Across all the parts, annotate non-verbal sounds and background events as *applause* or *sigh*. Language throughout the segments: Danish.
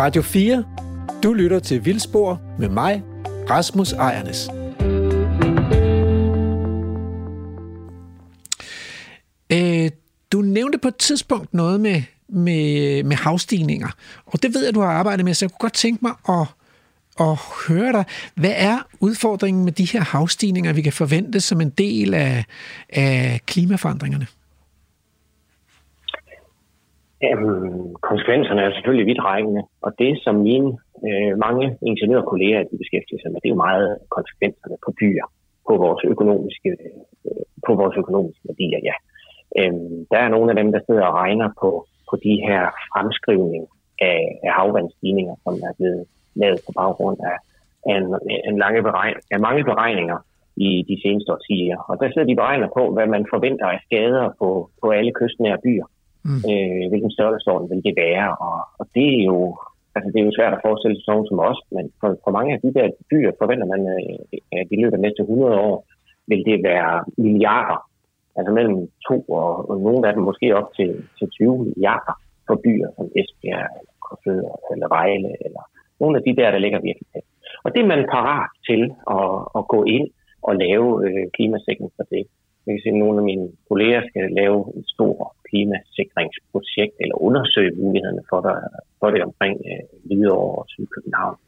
Radio 4. Du lytter til Vildspor med mig, Rasmus Ejernes. Øh, du nævnte på et tidspunkt noget med, med, med havstigninger, og det ved jeg, du har arbejdet med, så jeg kunne godt tænke mig at, at høre dig. Hvad er udfordringen med de her havstigninger, vi kan forvente som en del af, af klimaforandringerne? Jamen, konsekvenserne er selvfølgelig vidtrækkende, og det, som mine øh, mange ingeniørkolleger de beskæftiger sig med, det er jo meget konsekvenserne på byer, på vores økonomiske, øh, på vores økonomiske værdier, ja. Øhm, der er nogle af dem, der sidder og regner på, på de her fremskrivning af, af havvandsstigninger, som er blevet lavet på baggrund af, af, en, en lange beregn, af mange beregninger i de seneste årtier. Og der sidder de beregner på, hvad man forventer af skader på, på alle kystnære byer. Mm. Øh, hvilken størrelsesorden vil det være? Og, og det er jo altså det er jo svært at forestille sig nogen som os, men for, for mange af de der byer forventer man, øh, at i løbet af næste 100 år vil det være milliarder, altså mellem to og, og nogle af dem måske op til, til 20 milliarder for byer som Esbjerg, eller Korsør, eller Vejle, eller nogle af de der, der ligger virkelig tæt. Og det er man parat til at, at gå ind og lave øh, klimasikring for det. Jeg kan se, at nogle af mine kolleger skal lave en stor klimasikringsprojekt eller undersøge mulighederne for det, for det omkring øh, Hvidovre og Sydkøbenhavn.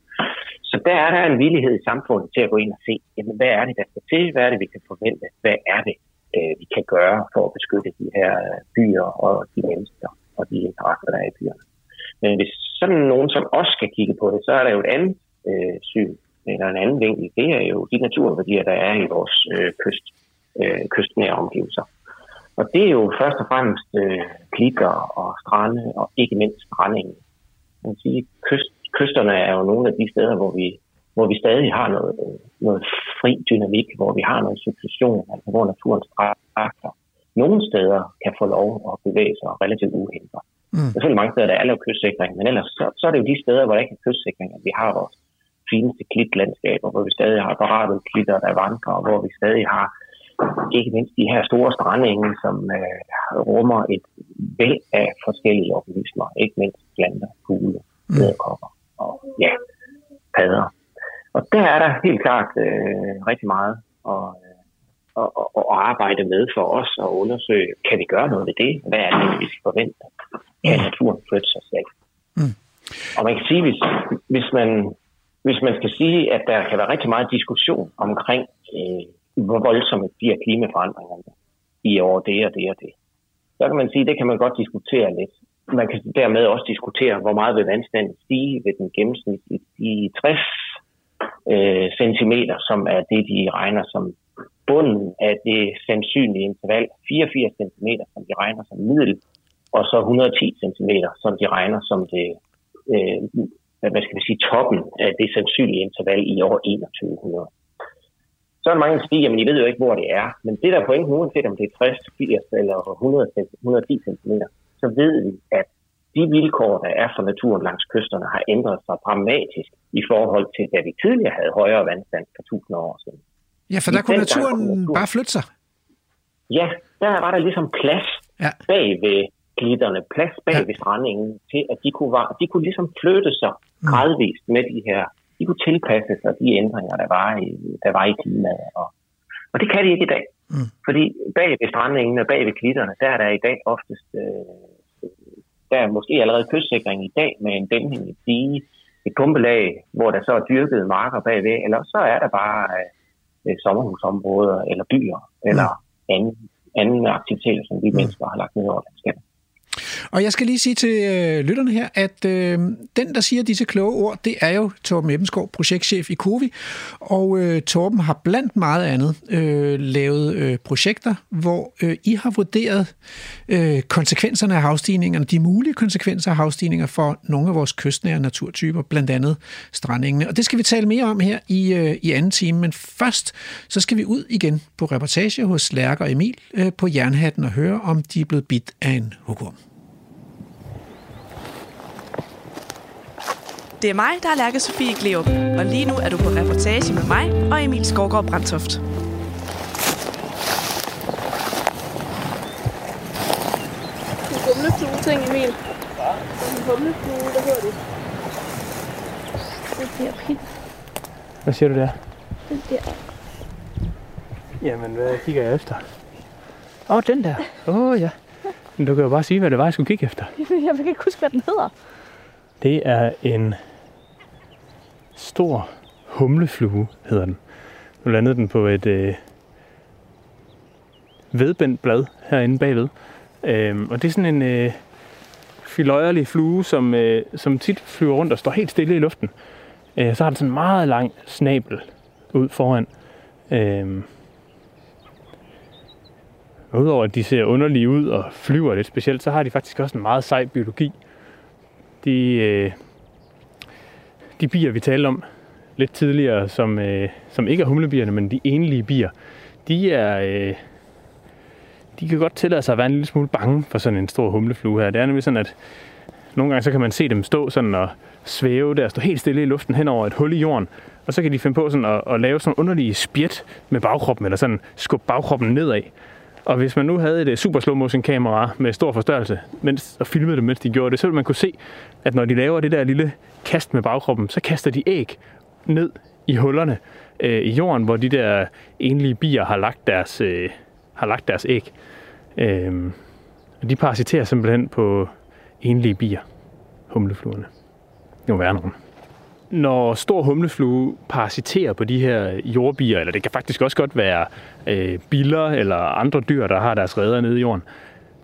Så der er der en villighed i samfundet til at gå ind og se, jamen, hvad er det, der skal til? Hvad er det, vi kan forvente? Hvad er det, øh, vi kan gøre for at beskytte de her øh, byer og de mennesker og de interesser, der er i byerne? Men hvis sådan nogen som os skal kigge på det, så er der jo et andet øh, syn, eller en anden vinkel. Det er jo de naturværdier, der er i vores øh, kyst, øh, kystnære omgivelser. Og det er jo først og fremmest øh, klitter og strande, og ikke mindst strandingen. Man kan sige, kyst, kysterne er jo nogle af de steder, hvor vi, hvor vi stadig har noget, noget fri dynamik, hvor vi har noget succession, altså hvor naturen strækker. Nogle steder kan få lov at bevæge sig relativt uhindret. Mm. Der er selvfølgelig mange steder, der er lavet kystsikring, men ellers så, så er det jo de steder, hvor der ikke er kystsikring, at vi har vores fineste klitlandskaber, hvor vi stadig har paratede klitter, der vandrer, og hvor vi stadig har ikke mindst de her store strandenge, som øh, rummer et væld af forskellige organismer, ikke mindst planter, fugle, æderkopper mm. og ja, padder. Og der er der helt klart øh, rigtig meget at, at, at, at arbejde med for os og undersøge, kan vi gøre noget ved det? Hvad er det, vi skal forvente? Kan naturen flytte sig selv? Mm. Og man kan sige, hvis, hvis, man, hvis man skal sige, at der kan være rigtig meget diskussion omkring øh, hvor voldsomme bliver klimaforandringerne i år det og det og det. Så kan man sige, det kan man godt diskutere lidt. Man kan dermed også diskutere, hvor meget vil vandstanden stige ved den gennemsnitlige i 60 øh, centimeter, som er det, de regner som bunden af det sandsynlige interval, 84 cm, som de regner som middel, og så 110 cm, som de regner som det, øh, hvad skal vi sige, toppen af det sandsynlige interval i år 2100 så er der mange, der siger, jamen I ved jo ikke, hvor det er. Men det der pointen, uanset om det er 60, 80 eller 100, 110 cm, så ved vi, at de vilkår, der er for naturen langs kysterne, har ændret sig dramatisk i forhold til, da vi tidligere havde højere vandstand for 1000 år siden. Ja, for der kunne naturen, naturen bare flytte sig. Ja, der var der ligesom plads ja. bag ved glitterne, plads bag ja. ved strandingen, til at de kunne, var, de kunne ligesom flytte sig mm. gradvist med de her de kunne tilpasse sig de ændringer, der var i, der var i klimaet. Og, og det kan de ikke i dag. Mm. Fordi bag ved strandingen og bag ved klitterne, der er der i dag oftest, øh, der er måske allerede kystsikring i dag med en dæmning i dige, et pumpelag, hvor der så er dyrket marker bagved, eller så er der bare øh, sommerhusområder eller byer, mm. eller anden, anden aktiviteter, som vi mm. mennesker har lagt ned over landskabet. Og jeg skal lige sige til øh, lytterne her, at øh, den, der siger disse kloge ord, det er jo Torben Ebbensgaard, projektchef i Covi. Og øh, Torben har blandt meget andet øh, lavet øh, projekter, hvor øh, I har vurderet øh, konsekvenserne af havstigningerne, de mulige konsekvenser af havstigninger for nogle af vores kystnære naturtyper, blandt andet strandingene. Og det skal vi tale mere om her i, øh, i anden time. Men først, så skal vi ud igen på reportage hos Lærker og Emil øh, på Jernhatten og høre, om de er blevet bidt af en hukum. Det er mig, der er Lærke Sofie Gleup, og lige nu er du på reportage med mig og Emil Skovgaard Brandtoft. En bumleflue ting, Emil. En bumleflue, hvad hedder det? Den der pind. Hvad siger du der? Den der. Jamen, hvad kigger jeg efter? Åh, oh, den der. Åh, oh, ja. Men du kan jo bare sige, hvad det var, jeg skulle kigge efter. *laughs* Jeg kan ikke huske, hvad den hedder. Det er en stor humleflue, hedder den. Nu landede den på et øh, vedbændt blad herinde bagved. Øh, og det er sådan en øh, filøjerlig flue, som, øh, som tit flyver rundt og står helt stille i luften. Øh, så har den sådan en meget lang snabel ud foran. Øh, Udover at de ser underlige ud og flyver lidt specielt, så har de faktisk også en meget sej biologi. De, øh, de bier, vi talte om lidt tidligere, som, øh, som ikke er humlebierne, men de enlige bier, de er... Øh, de kan godt tillade sig at være en lille smule bange for sådan en stor humleflue her. Det er nemlig sådan, at nogle gange så kan man se dem stå sådan og svæve der, stå helt stille i luften hen over et hul i jorden, og så kan de finde på sådan at, at lave sådan underlige spjæt med bagkroppen, eller sådan skubbe bagkroppen nedad. Og hvis man nu havde et øh, super slow motion kamera med stor forstørrelse, mens, og filmede det, mens de gjorde det, så ville man kunne se, at når de laver det der lille kast med bagkroppen, så kaster de æg ned i hullerne øh, i jorden, hvor de der enlige bier har lagt deres, øh, har lagt deres æg. Øh, og de parasiterer simpelthen på enlige bier, humlefluerne. Det må være nogen når stor humleflue parasiterer på de her jordbier, eller det kan faktisk også godt være øh, biller eller andre dyr, der har deres redder nede i jorden,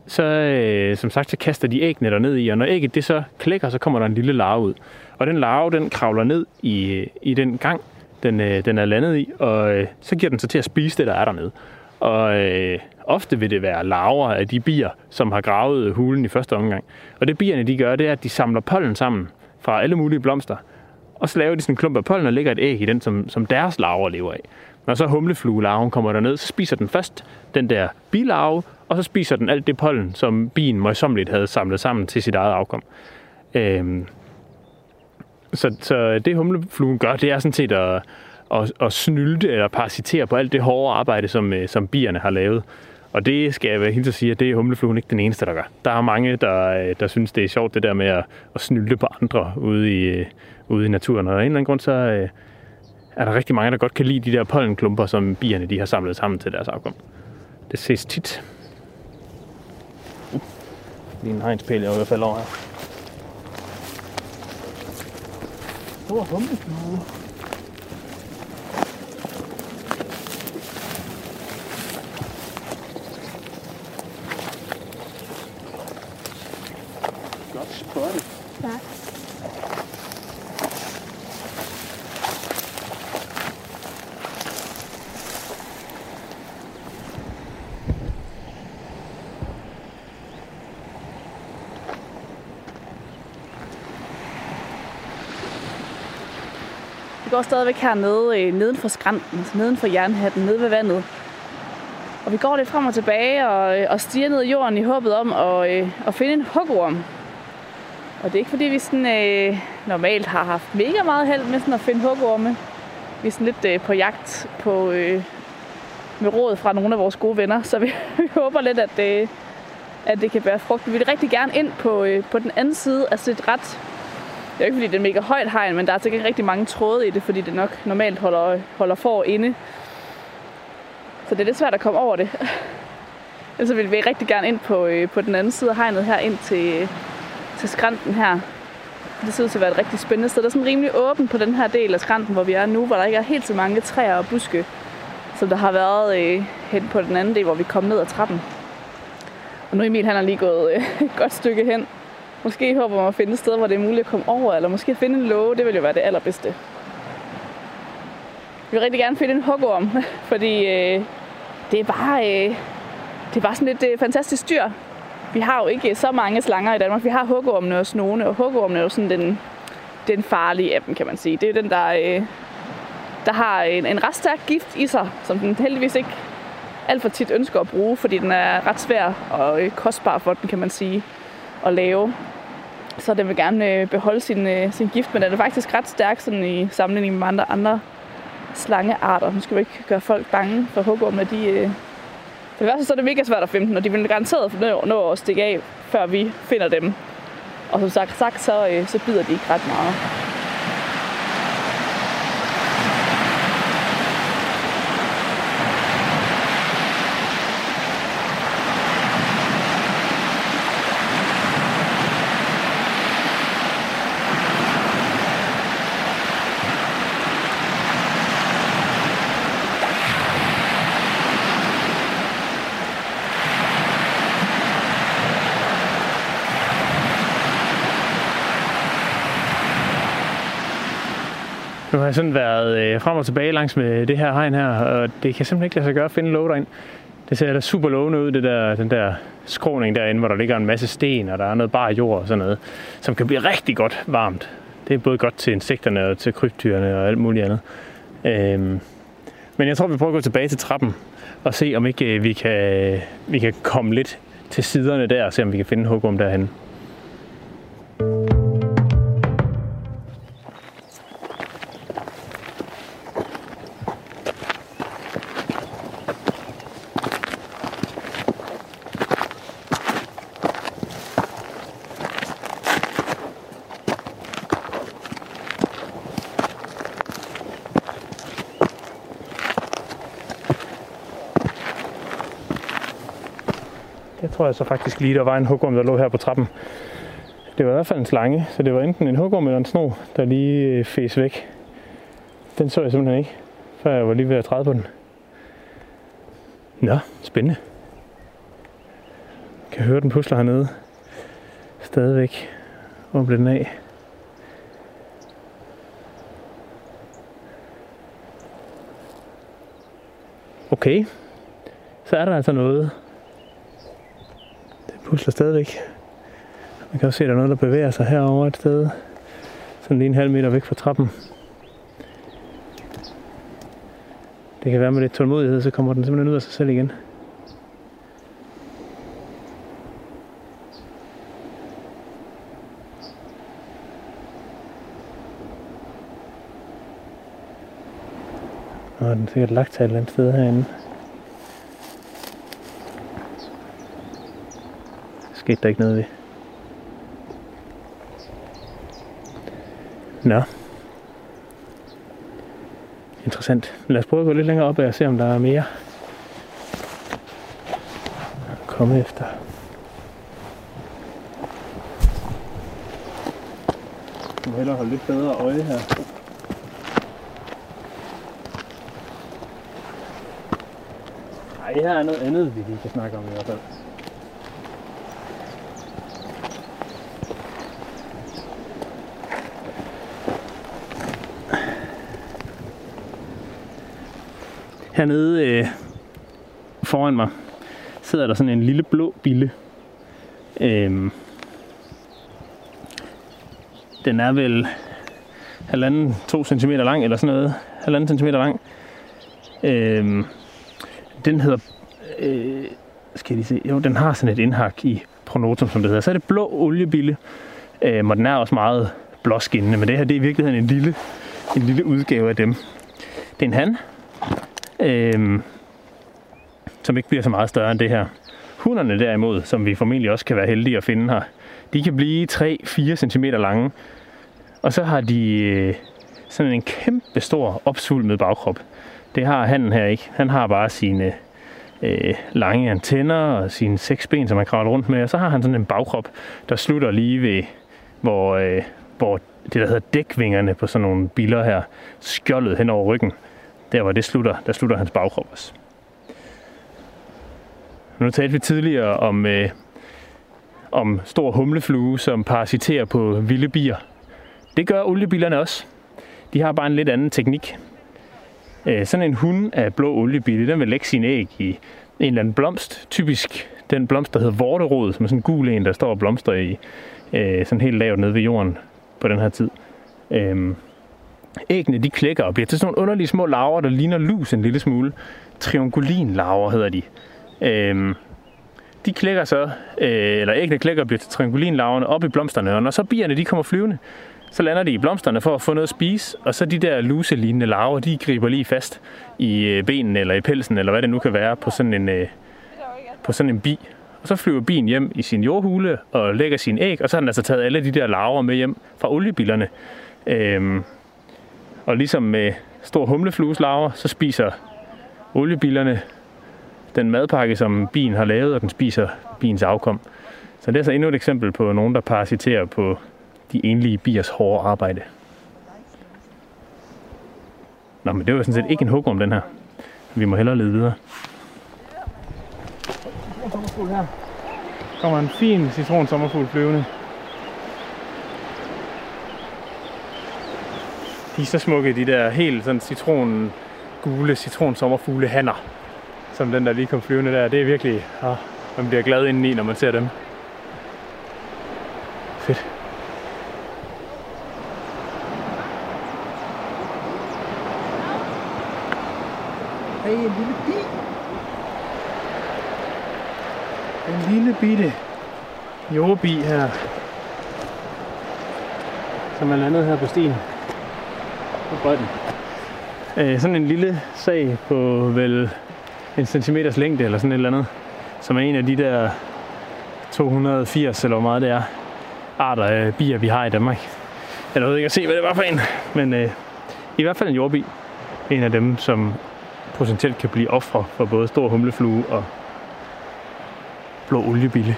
så øh, som sagt, så kaster de æggene der ned i, og når ægget det så klækker, så kommer der en lille larve ud. Og den larve, den kravler ned i, i den gang, den, øh, den er landet i, og øh, så giver den sig til at spise det, der er dernede. Og øh, ofte vil det være larver af de bier, som har gravet hulen i første omgang. Og det bierne de gør, det er, at de samler pollen sammen fra alle mulige blomster, og så laver de sådan en klump af pollen og lægger et æg i den, som, som deres larver lever af. Når så humlefluelarven kommer derned, så spiser den først den der bilarve, og så spiser den alt det pollen, som bien møjsommeligt havde samlet sammen til sit eget afkom. Øhm, så, så det humlefluen gør, det er sådan set at, at, at snylde eller parasitere på alt det hårde arbejde, som, øh, som bierne har lavet. Og det skal jeg helt sige, at det er humlefluen ikke den eneste, der gør. Der er mange, der, øh, der synes, det er sjovt det der med at, at snylde på andre ude i, øh, ude i naturen. Og af en eller anden grund, så øh, er der rigtig mange, der godt kan lide de der pollenklumper, som bierne de har samlet sammen til deres afkom. Det ses tit. Uh, lige en hegnspæl, jeg i hvert fald over her. Stor humleflue. Godt spottet. Vi går stadigvæk hernede øh, neden for skrænten, altså neden for jernhatten, nede ved vandet. Og vi går lidt frem og tilbage og, øh, og stiger ned i jorden i håbet om at, øh, at finde en hugorm. Og det er ikke fordi, vi sådan, øh, normalt har haft mega meget held med sådan at finde hugorme. Vi er sådan lidt øh, på jagt på, øh, med råd fra nogle af vores gode venner, så vi, *laughs* vi håber lidt, at, øh, at det kan bære frugt. Vi vil rigtig gerne ind på, øh, på den anden side af altså et ret det er ikke fordi, det er mega højt hegn, men der er altså sikkert rigtig mange tråde i det, fordi det nok normalt holder, holder for inde. Så det er lidt svært at komme over det. *laughs* Ellers vil vi rigtig gerne ind på, øh, på den anden side af hegnet her, ind til, øh, til skrænten her. Det ser ud til at være et rigtig spændende sted. Der er sådan rimelig åben på den her del af skrænten, hvor vi er nu, hvor der ikke er helt så mange træer og buske, som der har været øh, hen på den anden del, hvor vi kom ned ad trappen. Og nu Emil han har lige gået øh, *laughs* et godt stykke hen Måske håber man at finde et sted, hvor det er muligt at komme over, eller måske finde en låge, det vil jo være det allerbedste. Vi vil rigtig gerne finde en hugorm, *laughs* fordi øh, det er bare, øh, det er bare sådan et øh, fantastisk dyr. Vi har jo ikke så mange slanger i Danmark. Vi har hugormene og snone, og hugormene er jo sådan den, den farlige af dem, kan man sige. Det er den, der, øh, der har en, en ret stærk gift i sig, som den heldigvis ikke alt for tit ønsker at bruge, fordi den er ret svær og øh, kostbar for den, kan man sige at lave. Så den vil gerne øh, beholde sin, øh, sin gift, men den er faktisk ret stærk sådan i sammenligning med andre, andre slangearter. Nu skal vi ikke gøre folk bange for hugormene. De, øh... For det værste så er det mega svært at finde dem, og de vil garanteret nå, nå at stikke af, før vi finder dem. Og som sagt, sagt så, øh, så bider de ikke ret meget. Nu har jeg sådan været øh, frem og tilbage langs med det her hegn her, og det kan simpelthen ikke lade sig gøre at finde låg ind. Det ser da super lovende ud, det der, den der skråning derinde, hvor der ligger en masse sten, og der er noget bare jord og sådan noget, som kan blive rigtig godt varmt. Det er både godt til insekterne og til krybdyrene og alt muligt andet. Øhm, men jeg tror, vi prøver at gå tilbage til trappen og se, om ikke øh, vi kan, vi kan komme lidt til siderne der, og se om vi kan finde hugum derhen. Jeg så faktisk lige, der var en hugorm, der lå her på trappen. Det var i hvert fald en slange, så det var enten en hugorm eller en sno, der lige øh, fæs væk. Den så jeg simpelthen ikke, før jeg var lige ved at træde på den. Nå, spændende. Jeg kan høre den pusler hernede. Stadigvæk. Hvor blev den af? Okay. Så er der altså noget pusler stadigvæk. Man kan også se, at der er noget, der bevæger sig herover et sted. Sådan lige en halv meter væk fra trappen. Det kan være med lidt tålmodighed, så kommer den simpelthen ud af sig selv igen. Og den er sikkert lagt til et eller andet sted herinde. Skete der ikke noget ved. Nå. Interessant. Lad os prøve at gå lidt længere op og se, om der er mere. Komme efter. Jeg må hellere holde lidt bedre øje her. Ej, her er noget andet, vi lige kan snakke om i hvert fald. Hernede øh, foran mig sidder der sådan en lille blå bille. Øhm, den er vel halvanden, to centimeter lang, eller sådan noget. Halvanden centimeter lang. Øhm, den hedder, øh, skal jeg lige se, jo, den har sådan et indhak i pronotum, som det hedder. Så er det blå oliebille, øhm, og den er også meget blåskinnende, men det her det er i virkeligheden en lille, en lille udgave af dem. Det er en han, øhm, som ikke bliver så meget større end det her. Hunderne derimod, som vi formentlig også kan være heldige at finde her, de kan blive 3-4 cm lange, og så har de øh, sådan en kæmpe stor opsvulmet bagkrop. Det har han her ikke. Han har bare sine øh, lange antenner og sine seks ben, som han kravler rundt med, og så har han sådan en bagkrop, der slutter lige ved, hvor, øh, hvor det, der hedder dækvingerne på sådan nogle biler her, skjoldet hen over ryggen der hvor det slutter, der slutter hans bagkrop også. Nu talte vi tidligere om, øh, om stor humleflue, som parasiterer på vilde bier. Det gør oliebillerne også. De har bare en lidt anden teknik. Øh, sådan en hund af blå oliebille, den vil lægge sine æg i en eller anden blomst. Typisk den blomst, der hedder vorterod, som er sådan en gul en, der står og blomster i øh, sådan helt lavt nede ved jorden på den her tid. Øh, æggene de klækker og bliver til sådan nogle underlige små laver, der ligner lus en lille smule. Triangulin-laver hedder de. Øhm, de klækker så, øh, eller æggene klækker og bliver til triangulinlarverne op i blomsterne, og når så bierne de kommer flyvende, så lander de i blomsterne for at få noget at spise, og så de der luselignende larver, de griber lige fast i øh, benene eller i pelsen, eller hvad det nu kan være, på sådan en, øh, på sådan en bi. Og så flyver bien hjem i sin jordhule og lægger sin æg, og så har den altså taget alle de der larver med hjem fra oliebillerne. Øhm, og ligesom med stor humleflueslarver, så spiser oliebillerne den madpakke, som bien har lavet, og den spiser biens afkom. Så det er så endnu et eksempel på nogen, der parasiterer på de enlige biers hårde arbejde. Nå, men det var sådan set ikke en hugorm, den her. Vi må hellere lede videre. kommer en fin citron sommerfugl flyvende. De er så smukke, de der helt sådan citron, gule citronsommerfugle hanner, som den der lige kom flyvende der. Det er virkelig, ah, man bliver glad indeni, når man ser dem. Fedt. Hey, en lille bi. En lille bitte. jordbi her, som er landet her på stien. På bredden. Øh, sådan en lille sag på vel en centimeters længde eller sådan et eller andet, som er en af de der 280 eller hvor meget det er, arter af bier, vi har i Danmark. Jeg ved ikke at se, hvad det var for en, men øh, i hvert fald en jordbi. En af dem, som potentielt kan blive ofre for både stor humleflue og blå oliebille.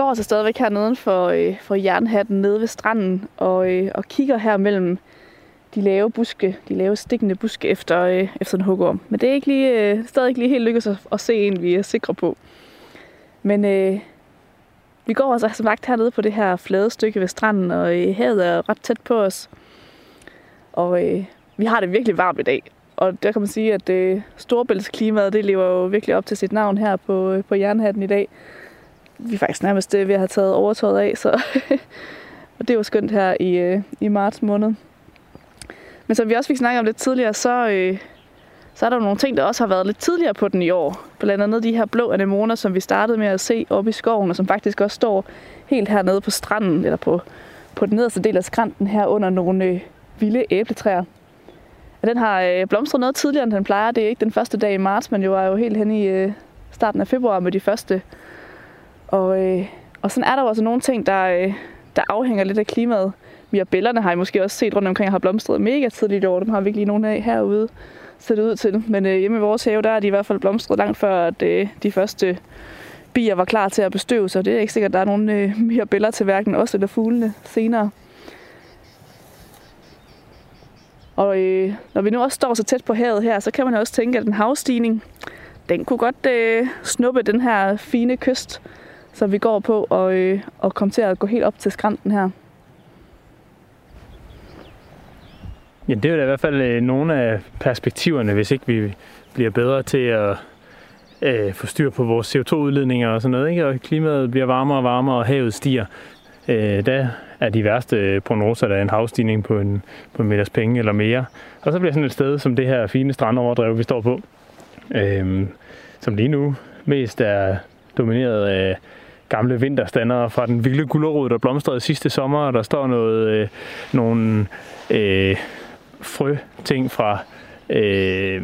Går altså stadigvæk hernede for, øh, for jernhatten nede ved stranden og, øh, og kigger her mellem de lave buske, de lave stikkende buske efter, øh, efter en hugorm. Men det er ikke lige, øh, stadig ikke lige helt lykkedes at, at se en, vi er sikre på. Men øh, vi går altså som sagt hernede på det her flade stykke ved stranden, og øh, havet er ret tæt på os. Og øh, vi har det virkelig varmt i dag. Og der kan man sige, at øh, storbæltsklimaet, det lever jo virkelig op til sit navn her på, øh, på jernhatten i dag vi er faktisk nærmest ved at have taget overtøjet af, så *laughs* og det var skønt her i, øh, i marts måned. Men som vi også fik snakket om lidt tidligere, så, øh, så er der nogle ting, der også har været lidt tidligere på den i år. Blandt andet de her blå anemoner, som vi startede med at se oppe i skoven, og som faktisk også står helt hernede på stranden, eller på, på den nederste del af skrænten her under nogle øh, vilde æbletræer. Og den har øh, blomstret noget tidligere, end den plejer. Det er ikke den første dag i marts, men jo er jo helt hen i øh, starten af februar med de første og, øh, og sådan er der jo også nogle ting, der, øh, der afhænger lidt af klimaet. Mirabellerne har I måske også set rundt omkring har blomstret mega tidligt i år. Dem har vi ikke lige nogen af herude det ud til. Men øh, hjemme i vores have, der er de i hvert fald blomstret langt før, at øh, de første bier var klar til at bestøve sig. Det er ikke sikkert, at der er nogen øh, mirabeller til hverken os eller fuglene senere. Og øh, når vi nu også står så tæt på havet her, så kan man også tænke, at den havstigning, den kunne godt øh, snuppe den her fine kyst så vi går på, og, øh, og kommer til at gå helt op til skrænten her. Ja, det er da i hvert fald øh, nogle af perspektiverne, hvis ikke vi bliver bedre til at øh, få styr på vores CO2-udledninger og sådan noget, ikke? og klimaet bliver varmere og varmere, og havet stiger. Øh, der er de værste øh, prognoser, der er en havstigning på en, på en meters penge eller mere. Og så bliver sådan et sted som det her fine strandoverdrev, vi står på, øh, som lige nu mest er domineret af gamle vinterstandere fra den vilde gulerod, der blomstrede sidste sommer, og der står noget, øh, nogle øh, frø ting fra, øh,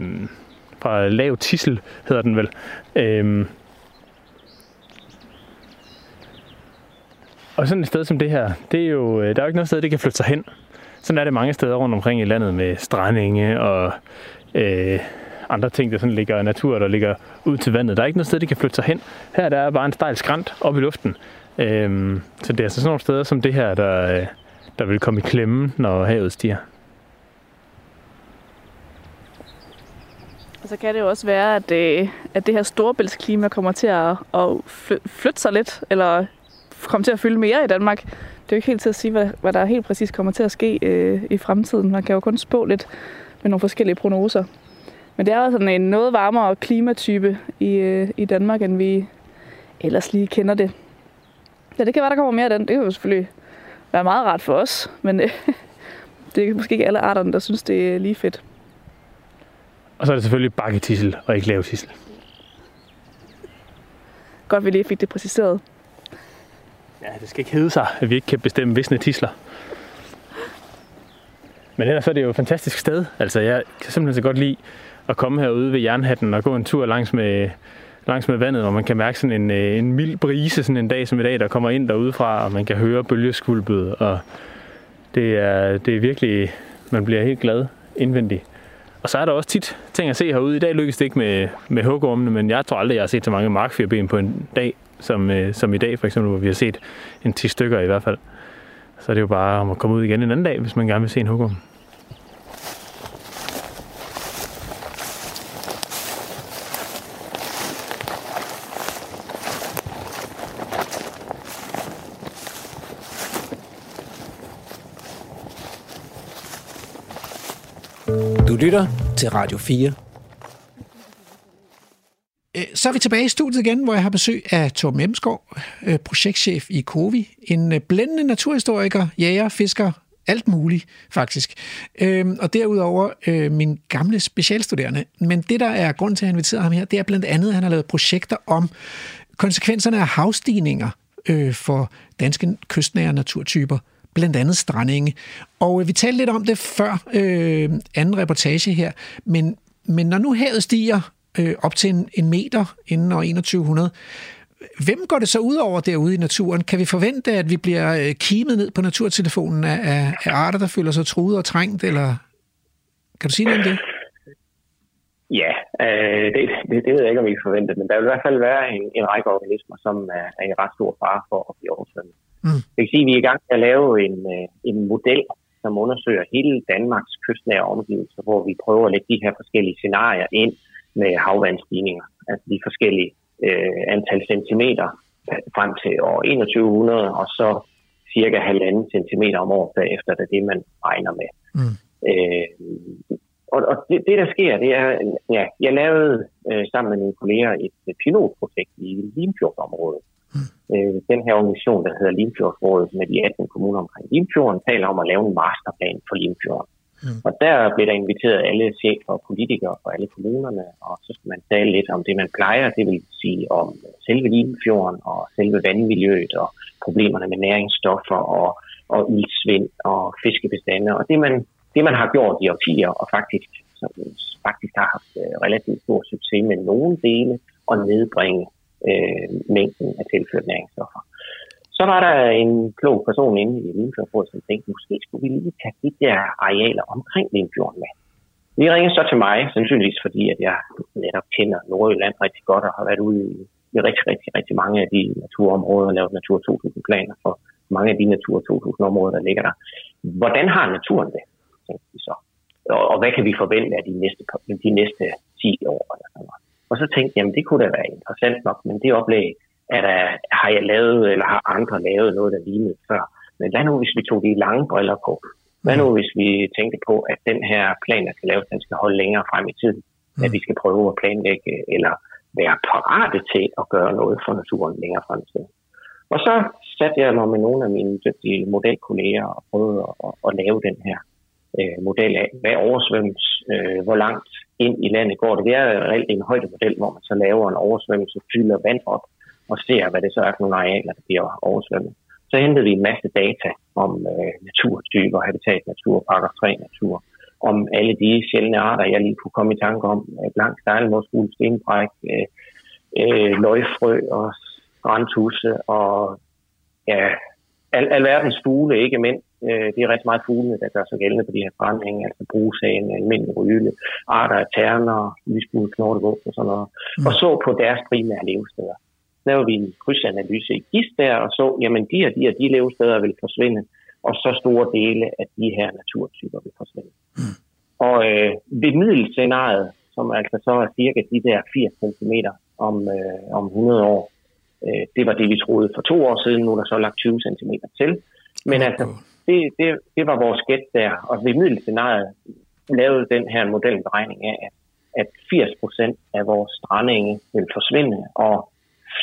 fra lav tissel, hedder den vel. Øh, og sådan et sted som det her, det er jo, øh, der er jo ikke noget sted, det kan flytte sig hen. Sådan er det mange steder rundt omkring i landet med strandinge og øh, andre ting, der sådan ligger natur, der ligger ud til vandet. Der er ikke noget sted, de kan flytte sig hen. Her der er bare en stejl skrant op i luften. Øhm, så det er altså sådan nogle steder som det her, der, øh, der vil komme i klemme, når havet stiger. Og så kan det jo også være, at, øh, at det her storbæltsklima kommer til at, at flytte sig lidt, eller komme til at fylde mere i Danmark. Det er jo ikke helt til at sige, hvad, hvad der helt præcis kommer til at ske øh, i fremtiden. Man kan jo kun spå lidt med nogle forskellige prognoser. Men det er jo sådan en noget varmere klimatype i, øh, i Danmark, end vi ellers lige kender det. Ja, det kan være, der kommer mere af den. Det kan jo selvfølgelig være meget rart for os, men øh, *laughs* det er måske ikke alle arterne, der synes, det er lige fedt. Og så er det selvfølgelig bakketissel og ikke lavtissel. Godt, vi lige fik det præciseret. Ja, det skal ikke hedde sig, at vi ikke kan bestemme visne tisler. Men ellers er det jo et fantastisk sted. Altså, jeg kan simpelthen så godt lide at komme herude ved Jernhatten og gå en tur langs med, langs med vandet, hvor man kan mærke sådan en, øh, en mild brise sådan en dag som i dag, der kommer ind derudefra, og man kan høre bølgeskulpet, og det er, det er virkelig, man bliver helt glad indvendigt. Og så er der også tit ting at se herude. I dag lykkes det ikke med, med hugormene, men jeg tror aldrig, jeg har set så mange markfirben på en dag, som, øh, som i dag for eksempel, hvor vi har set en 10 stykker i hvert fald. Så er det jo bare om at komme ud igen en anden dag, hvis man gerne vil se en hugorm. Du lytter til Radio 4. Øh, så er vi tilbage i studiet igen, hvor jeg har besøg af Torben Emskov, øh, projektchef i COVI. En øh, blændende naturhistoriker, jæger, fisker, alt muligt faktisk. Øhm, og derudover øh, min gamle specialstuderende. Men det, der er grund til, at jeg inviterede ham her, det er blandt andet, at han har lavet projekter om konsekvenserne af havstigninger øh, for danske kystnære naturtyper blandt andet strandinge. Og øh, vi talte lidt om det før øh, anden reportage her, men, men når nu havet stiger øh, op til en, en meter inden år 2100, Hvem går det så ud over derude i naturen? Kan vi forvente, at vi bliver øh, kimet ned på naturtelefonen af, af, af arter, der føler sig truet og trængt, eller kan du sige noget om det? Ja, øh, det, det, det ved jeg ikke, om vi kan forvente, men der vil i hvert fald være en, en række organismer, som er, er i ret stor fare for at blive oversvømmet. Mm. Jeg kan sige, at vi er i gang med at lave en, øh, en model, som undersøger hele Danmarks kystnære omgivelser, hvor vi prøver at lægge de her forskellige scenarier ind med havvandstigninger, altså de forskellige øh, antal centimeter frem til år 2100, og så cirka halvanden centimeter om året efter, det er det, man regner med. Mm. Øh, og, og det, det, der sker, det er, ja, jeg lavede øh, sammen med mine kolleger et pilotprojekt i Limfjordsområdet. Øh, den her organisation, der hedder Limfjordsrådet med de 18 kommuner omkring Limfjorden, taler om at lave en masterplan for Limfjorden. Mm. Og der blev der inviteret alle chefer og politikere fra alle kommunerne, og så skal man tale lidt om det, man plejer, det vil sige om selve Limfjorden og selve vandmiljøet og problemerne med næringsstoffer og, og ildsvind og fiskebestande. Og det man, det, man har gjort i årtier, og faktisk, som, faktisk har haft øh, relativt stor succes med nogle dele, og nedbringe øh, mængden af tilført næringsstoffer. Så var der en klog person inde i Limfjordrådet, som tænkte, måske skulle vi lige tage de der arealer omkring Limfjorden med. Vi ringede så til mig, sandsynligvis fordi, at jeg netop kender Nordjylland rigtig godt og har været ude i, i rigtig, rigtig, rigtig mange af de naturområder og lavet Natur 2000-planer for mange af de Natur 2000-områder, der ligger der. Hvordan har naturen det, tænkte de så? Og, og hvad kan vi forvente af de næste, de næste 10 år? Eller sådan noget. Og så tænkte jeg, jamen det kunne da være interessant nok, men det oplæg, er der, har jeg lavet, eller har andre lavet noget, der lignede før. Men hvad nu, hvis vi tog de lange briller på? Hvad nu, hvis vi tænkte på, at den her plan, der skal laves, den skal holde længere frem i tiden? Mm. At vi skal prøve at planlægge, eller være parate til at gøre noget for naturen længere frem i tiden. Og så satte jeg mig med nogle af mine dygtige modelkolleger og prøvede at, at, at lave den her øh, model af, hvad oversvømmes, øh, hvor langt ind i landet går det. Det er reelt en højdemodel, hvor man så laver en oversvømmelse, fylder vand op, og ser, hvad det så er for nogle arealer, der bliver oversvømmet. Så hentede vi en masse data om øh, naturtyper, habitatnatur, paragraf 3 natur, om alle de sjældne arter, jeg lige kunne komme i tanke om, øh, blank stejlemårsfugl, stenbræk, øh, øh, løgfrø og strandtusse og ja, al, alverdens fugle, ikke mindst. Øh, det er rigtig meget fugle, der gør sig gældende på de her forandringer, altså brugsagen, almindelig ryle, arter af terner, lysbud, knortegås og sådan noget, mm. og så på deres primære levesteder lavede vi en krydsanalyse i GIS der, og så, jamen de og de og de levesteder vil forsvinde, og så store dele af de her naturtyper vil forsvinde. Mm. Og øh, ved middelscenariet, som altså så er cirka de der 80 cm om, øh, om 100 år, øh, det var det, vi troede for to år siden, nu er der så lagt 20 cm til. Men altså, det, det, det var vores gæt der, og ved middelscenariet lavede den her modelberegning af, at, at 80% af vores strandinge vil forsvinde, og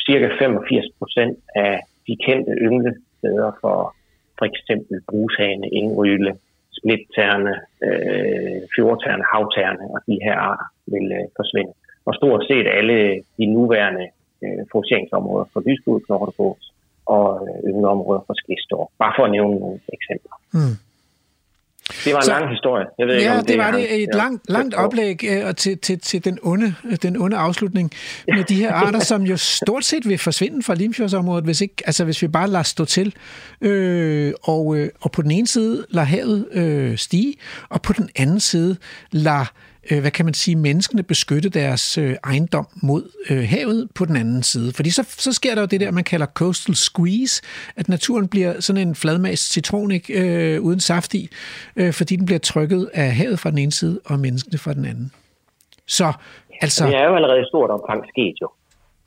cirka 85% af de kendte ynglesteder for for eksempel brushane, indryle, splitterne, øh, fjordterne, havterne og de her arter vil øh, forsvinde. Og stort set alle de nuværende øh, fokuseringsområder for lysbud, knortegås og øh, yngleområder for skistor. Bare for at nævne nogle eksempler. Mm. Det var en så, lang historie. Jeg ved ja, ikke, om det, det var det. Et ja, langt, langt oplæg uh, til, til, til den, onde, den onde afslutning med de her *laughs* arter, som jo stort set vil forsvinde fra Limfjordsområdet, hvis, ikke, altså, hvis vi bare lader stå til. Øh, og, øh, og på den ene side lader havet øh, stige, og på den anden side lader øh, hvad kan man sige, menneskene beskytte deres øh, ejendom mod øh, havet på den anden side. Fordi så, så sker der jo det der, man kalder coastal squeeze, at naturen bliver sådan en fladmast citron øh, uden saft i, øh, fordi den bliver trykket af havet fra den ene side og menneskene fra den anden. Så altså... Det er jo allerede stort omfang sket jo.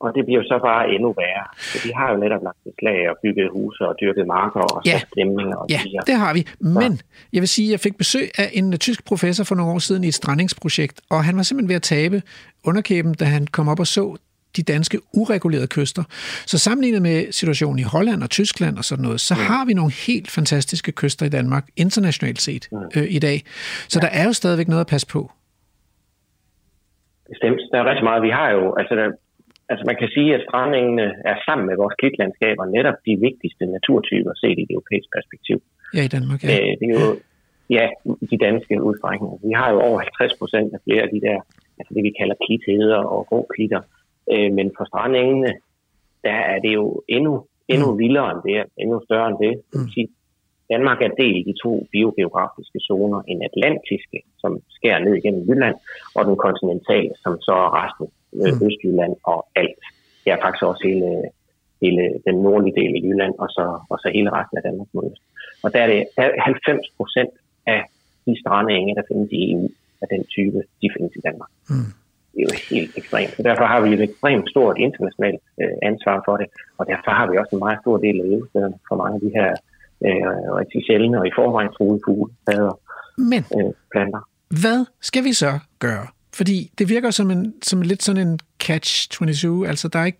Og det bliver jo så bare endnu værre. Så de har jo netop lagt beslag og bygget huse og dyrket marker og Ja. sat stemninger. Og Ja, siger. det har vi. Men jeg vil sige, at jeg fik besøg af en øh, tysk professor for nogle år siden i et strandingsprojekt, og han var simpelthen ved at tabe underkæben, da han kom op og så de danske uregulerede kyster. Så sammenlignet med situationen i Holland og Tyskland og sådan noget, så har vi nogle helt fantastiske kyster i Danmark, internationalt set, øh, i dag. Så der er jo stadigvæk noget at passe på. Bestemt. Der er rigtig meget. Vi har jo, altså, der, altså man kan sige, at strandingene er sammen med vores klitlandskaber netop de vigtigste naturtyper set i et europæisk perspektiv. Ja, i Danmark, ja. Øh, det er jo, ja, de danske udstrækninger. Vi har jo over 50 procent af flere af de der, altså det vi kalder klitheder og grå klitter. Øh, men på strandingene, der er det jo endnu, endnu vildere end det, endnu større end det. Sige, Danmark er delt i to biogeografiske zoner. En atlantiske, som skærer ned igennem Jylland, og den kontinentale, som så er resten øh, Østjylland og alt. Er faktisk også hele, hele den nordlige del af Jylland, og så, og så hele resten af Danmark mod øst. Og der er det der er 90 procent af de strandenge, der findes i EU, af den type, de findes i Danmark. Mm. Det er jo helt ekstremt. Så derfor har vi et ekstremt stort internationalt øh, ansvar for det, og derfor har vi også en meget stor del af levestederne for mange af de her øh, rigtig sjældne og i forvejen truede fugle, padder, Men øh, planter. hvad skal vi så gøre? Fordi det virker som, en, som lidt sådan en catch-22. Altså, der er ikke...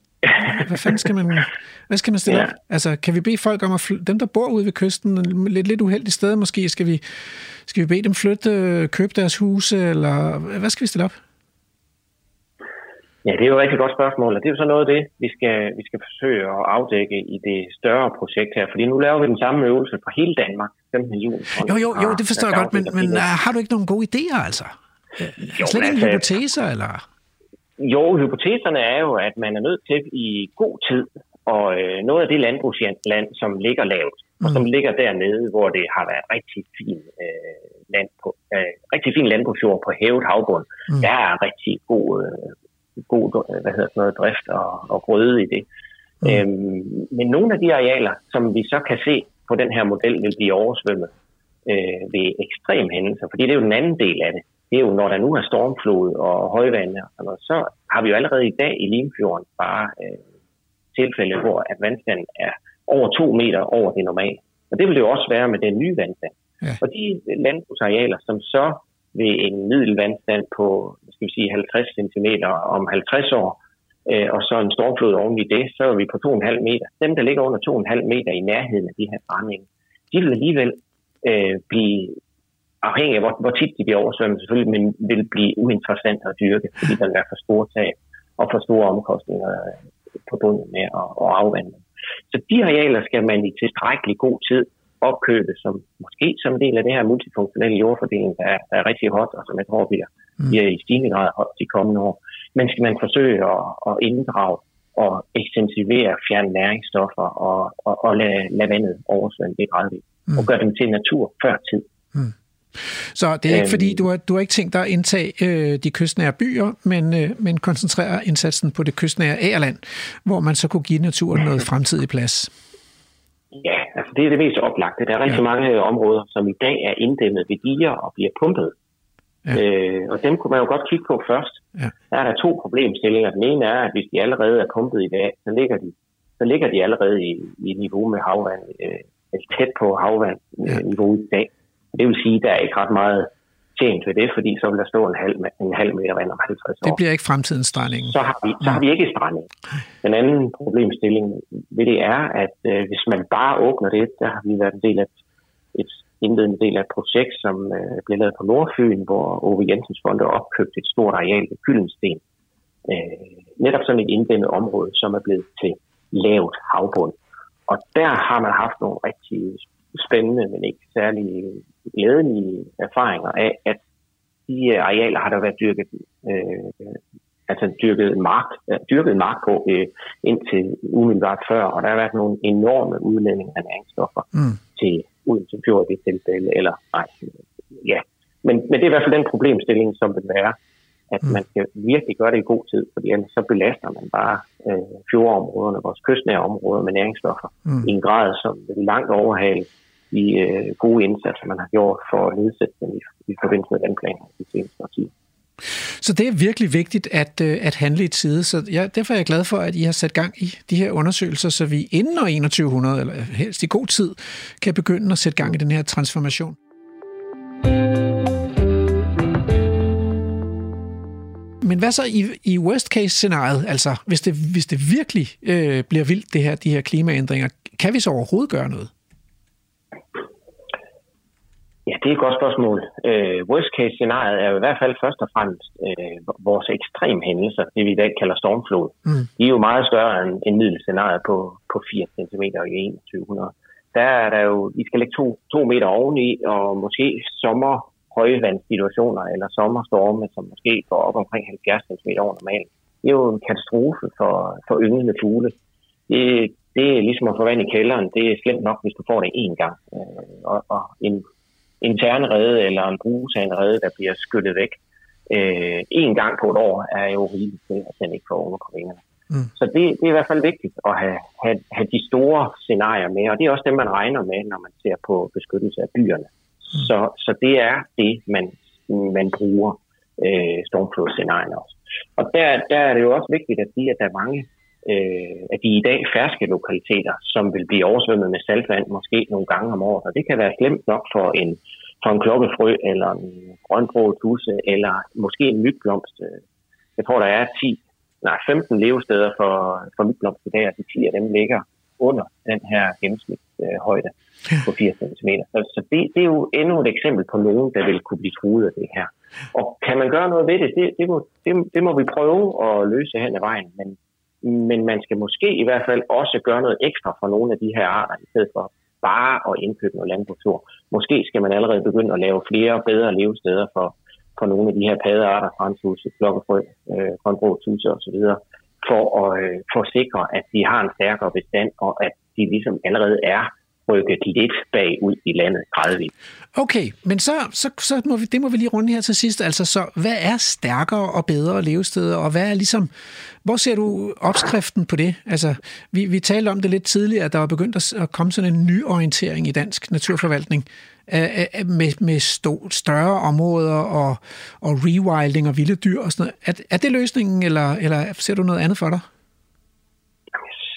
Hvad fanden skal man... Hvad skal man stille Ja. op? Altså, kan vi bede folk om at fly, Dem, der bor ude ved kysten, lidt, lidt uheldigt sted måske, skal vi, skal vi bede dem flytte, øh, købe deres huse, eller hvad skal vi stille op? Ja, det er jo et rigtig godt spørgsmål, og det er jo så noget af det, vi skal, vi skal forsøge at afdække i det større projekt her. Fordi nu laver vi den samme øvelse for hele Danmark 15. juni. Jo, jo, jo, det forstår jeg godt, men, men uh, har du ikke nogen gode idéer, altså? Jo, Slet ikke altså- hypoteser, eller? Jo, hypoteserne er jo, at man er nødt til i god tid, og øh, noget af det landbrugsland, som ligger lavt, og som ligger dernede, hvor det har været rigtig fin, øh, land på, øh, rigtig fin landbrugsjord på hævet havbund, mm. der er rigtig god, øh, god hvad hedder sådan noget, drift og, og grøde i det. Mm. Øhm, men nogle af de arealer, som vi så kan se på den her model, vil blive oversvømmet øh, ved ekstrem hændelser, fordi det er jo den anden del af det. Det er jo, når der nu er stormflod og højvande og sådan noget, så har vi jo allerede i dag i Limfjorden bare øh, tilfælde, hvor at vandstanden er over to meter over det normale. Og det vil det jo også være med den nye vandstand. Ja. Og de landbrugsarealer, som så ved en middelvandstand på skal vi sige, 50 cm om 50 år, øh, og så en stormflod oven i det, så er vi på 2,5 meter. Dem, der ligger under 2,5 meter i nærheden af de her strandenge, de vil alligevel øh, blive afhængig af, hvor, hvor tit de bliver oversvømmet selvfølgelig, men vil blive uinteressant at dyrke, fordi der vil være for store tab og for store omkostninger øh, forbundet med at, at afvande dem. Så de arealer skal man i tilstrækkelig god tid opkøbe, som måske som en del af det her multifunktionelle jordfordeling, der er, der er rigtig hot, og som jeg tror bliver, bliver i stigende grad hot de kommende år. Men skal man forsøge at, at inddrage og ekstensivere, fjerne næringsstoffer og, og, og lade, lade vandet oversvømme det gradvist, mm. og gøre dem til natur før tid. Så det er ikke Øhm. fordi, du har, du har ikke tænkt dig at indtage øh, de kystnære byer, men, øh, men koncentrere indsatsen på det kystnære Agerland, hvor man så kunne give naturen noget fremtidig plads. Ja, altså det er det mest oplagte. Der er rigtig ja. mange områder, som i dag er inddæmmet ved diger og bliver pumpet. Ja. Øh, og dem kunne man jo godt kigge på først. Ja. Der er der to problemstillinger. Den ene er, at hvis de allerede er pumpet i dag, så ligger de, så ligger de allerede i, i niveau med havvand, øh, tæt på havvand Ja. øh, i dag. Det vil sige, at der er ikke ret meget tjent ved det, fordi så vil der stå en halv, en halv meter vand om 50 år Det bliver ikke fremtidens stranding. så har vi, så har vi ikke stranding. Den anden problemstilling ved det er, at øh, hvis man bare åbner det, der har vi været en del af et, et indledende del af et projekt, som øh, blev lavet på Nordfyn, hvor Ove Jensens Fond har opkøbt et stort areal ved Gyldensten. Øh, netop sådan et inddæmmet område, som er blevet til lavt havbund. Og der har man haft nogle rigtig spændende, men ikke særlig glædelige erfaringer af, at de arealer har der været dyrket øh, altså dyrket mark, dyrket mark på øh, indtil umiddelbart før, og der har været nogle enorme udledninger af næringsstoffer Mm. til Odense Fjord i det tilfælde, eller nej, ja. Men, men det er i hvert fald den problemstilling, som vil være, at Mm. man skal virkelig gøre det i god tid, fordi ellers så belaster man bare øh, fjordområderne, vores kystnære områder med næringsstoffer, Mm. i en grad, som vil langt overhale de øh, gode indsatser, man har gjort for at nedsætte dem i, i forbindelse med vandplanen de seneste årtier. Så det er virkelig vigtigt at, øh, at handle i tide. Så ja, derfor er jeg glad for, at I har sat gang i de her undersøgelser, så vi inden år 2100, eller helst i god tid, kan begynde at sætte gang i den her transformation. Men hvad så i, i worst case scenariet, altså hvis det, hvis det virkelig øh, bliver vildt, det her, de her klimaændringer, kan vi så overhovedet gøre noget? Ja, det er et godt spørgsmål. Øh, worst case scenariet er jo i hvert fald først og fremmest øh, vores ekstrem hændelser, det vi i dag kalder stormflod. Mm. De er jo meget større end, end middelscenariet på, på 4 cm i 2100. Der er der jo, vi skal lægge to, to meter oveni, og måske sommer højvandssituationer eller sommerstorme, som måske går op omkring 70 cm over normalt. Det er jo en katastrofe for, for ynglende fugle. Det, det er ligesom at få vand i kælderen. Det er slemt nok, hvis du får det én gang. Øh, og, og en, en ternrede eller en brugsandrede, der bliver skyllet væk øh, en gang på et år, er jo rigeligt til, at den ikke får vingerne. Mm. Så det, det er i hvert fald vigtigt at have, have, have de store scenarier med, og det er også dem, man regner med, når man ser på beskyttelse af byerne. Mm. Så, så det er det, man, man bruger øh, stormflodsscenarierne også. Og der, der er det jo også vigtigt at sige, at der er mange øh, af de i dag ferske lokaliteter, som vil blive oversvømmet med saltvand måske nogle gange om året. Og det kan være slemt nok for en, for en klokkefrø, eller en grønbrået tusse, eller måske en mygblomst. Jeg tror, der er 10, nej, 15 levesteder for, for mygblomst i dag, og de 10 af dem ligger under den her gennemsnitshøjde øh, på 80 cm. Så, så det, det er jo endnu et eksempel på nogen, der vil kunne blive truet af det her. Og kan man gøre noget ved det? Det, det, må, det, det må vi prøve at løse hen ad vejen, men, men man skal måske i hvert fald også gøre noget ekstra for nogle af de her arter, i stedet for bare at indkøbe noget landbrugsjord. Måske skal man allerede begynde at lave flere og bedre levesteder for, for nogle af de her paddearter, franshuse, klokkefrø, øh, grønbrå, tuse osv., for at, øh, for at sikre, at de har en stærkere bestand, og at de ligesom allerede er rykket lidt bagud i landet gradvist. Okay, men så, så, så må vi, det må vi lige runde her til sidst. Altså, så hvad er stærkere og bedre levesteder, og hvad er ligesom, hvor ser du opskriften på det? Altså, vi, vi talte om det lidt tidligere, at der var begyndt at komme sådan en ny orientering i dansk naturforvaltning med, med stå, større områder og, og rewilding og vilde dyr og sådan noget. Er, er det løsningen, eller, eller ser du noget andet for dig?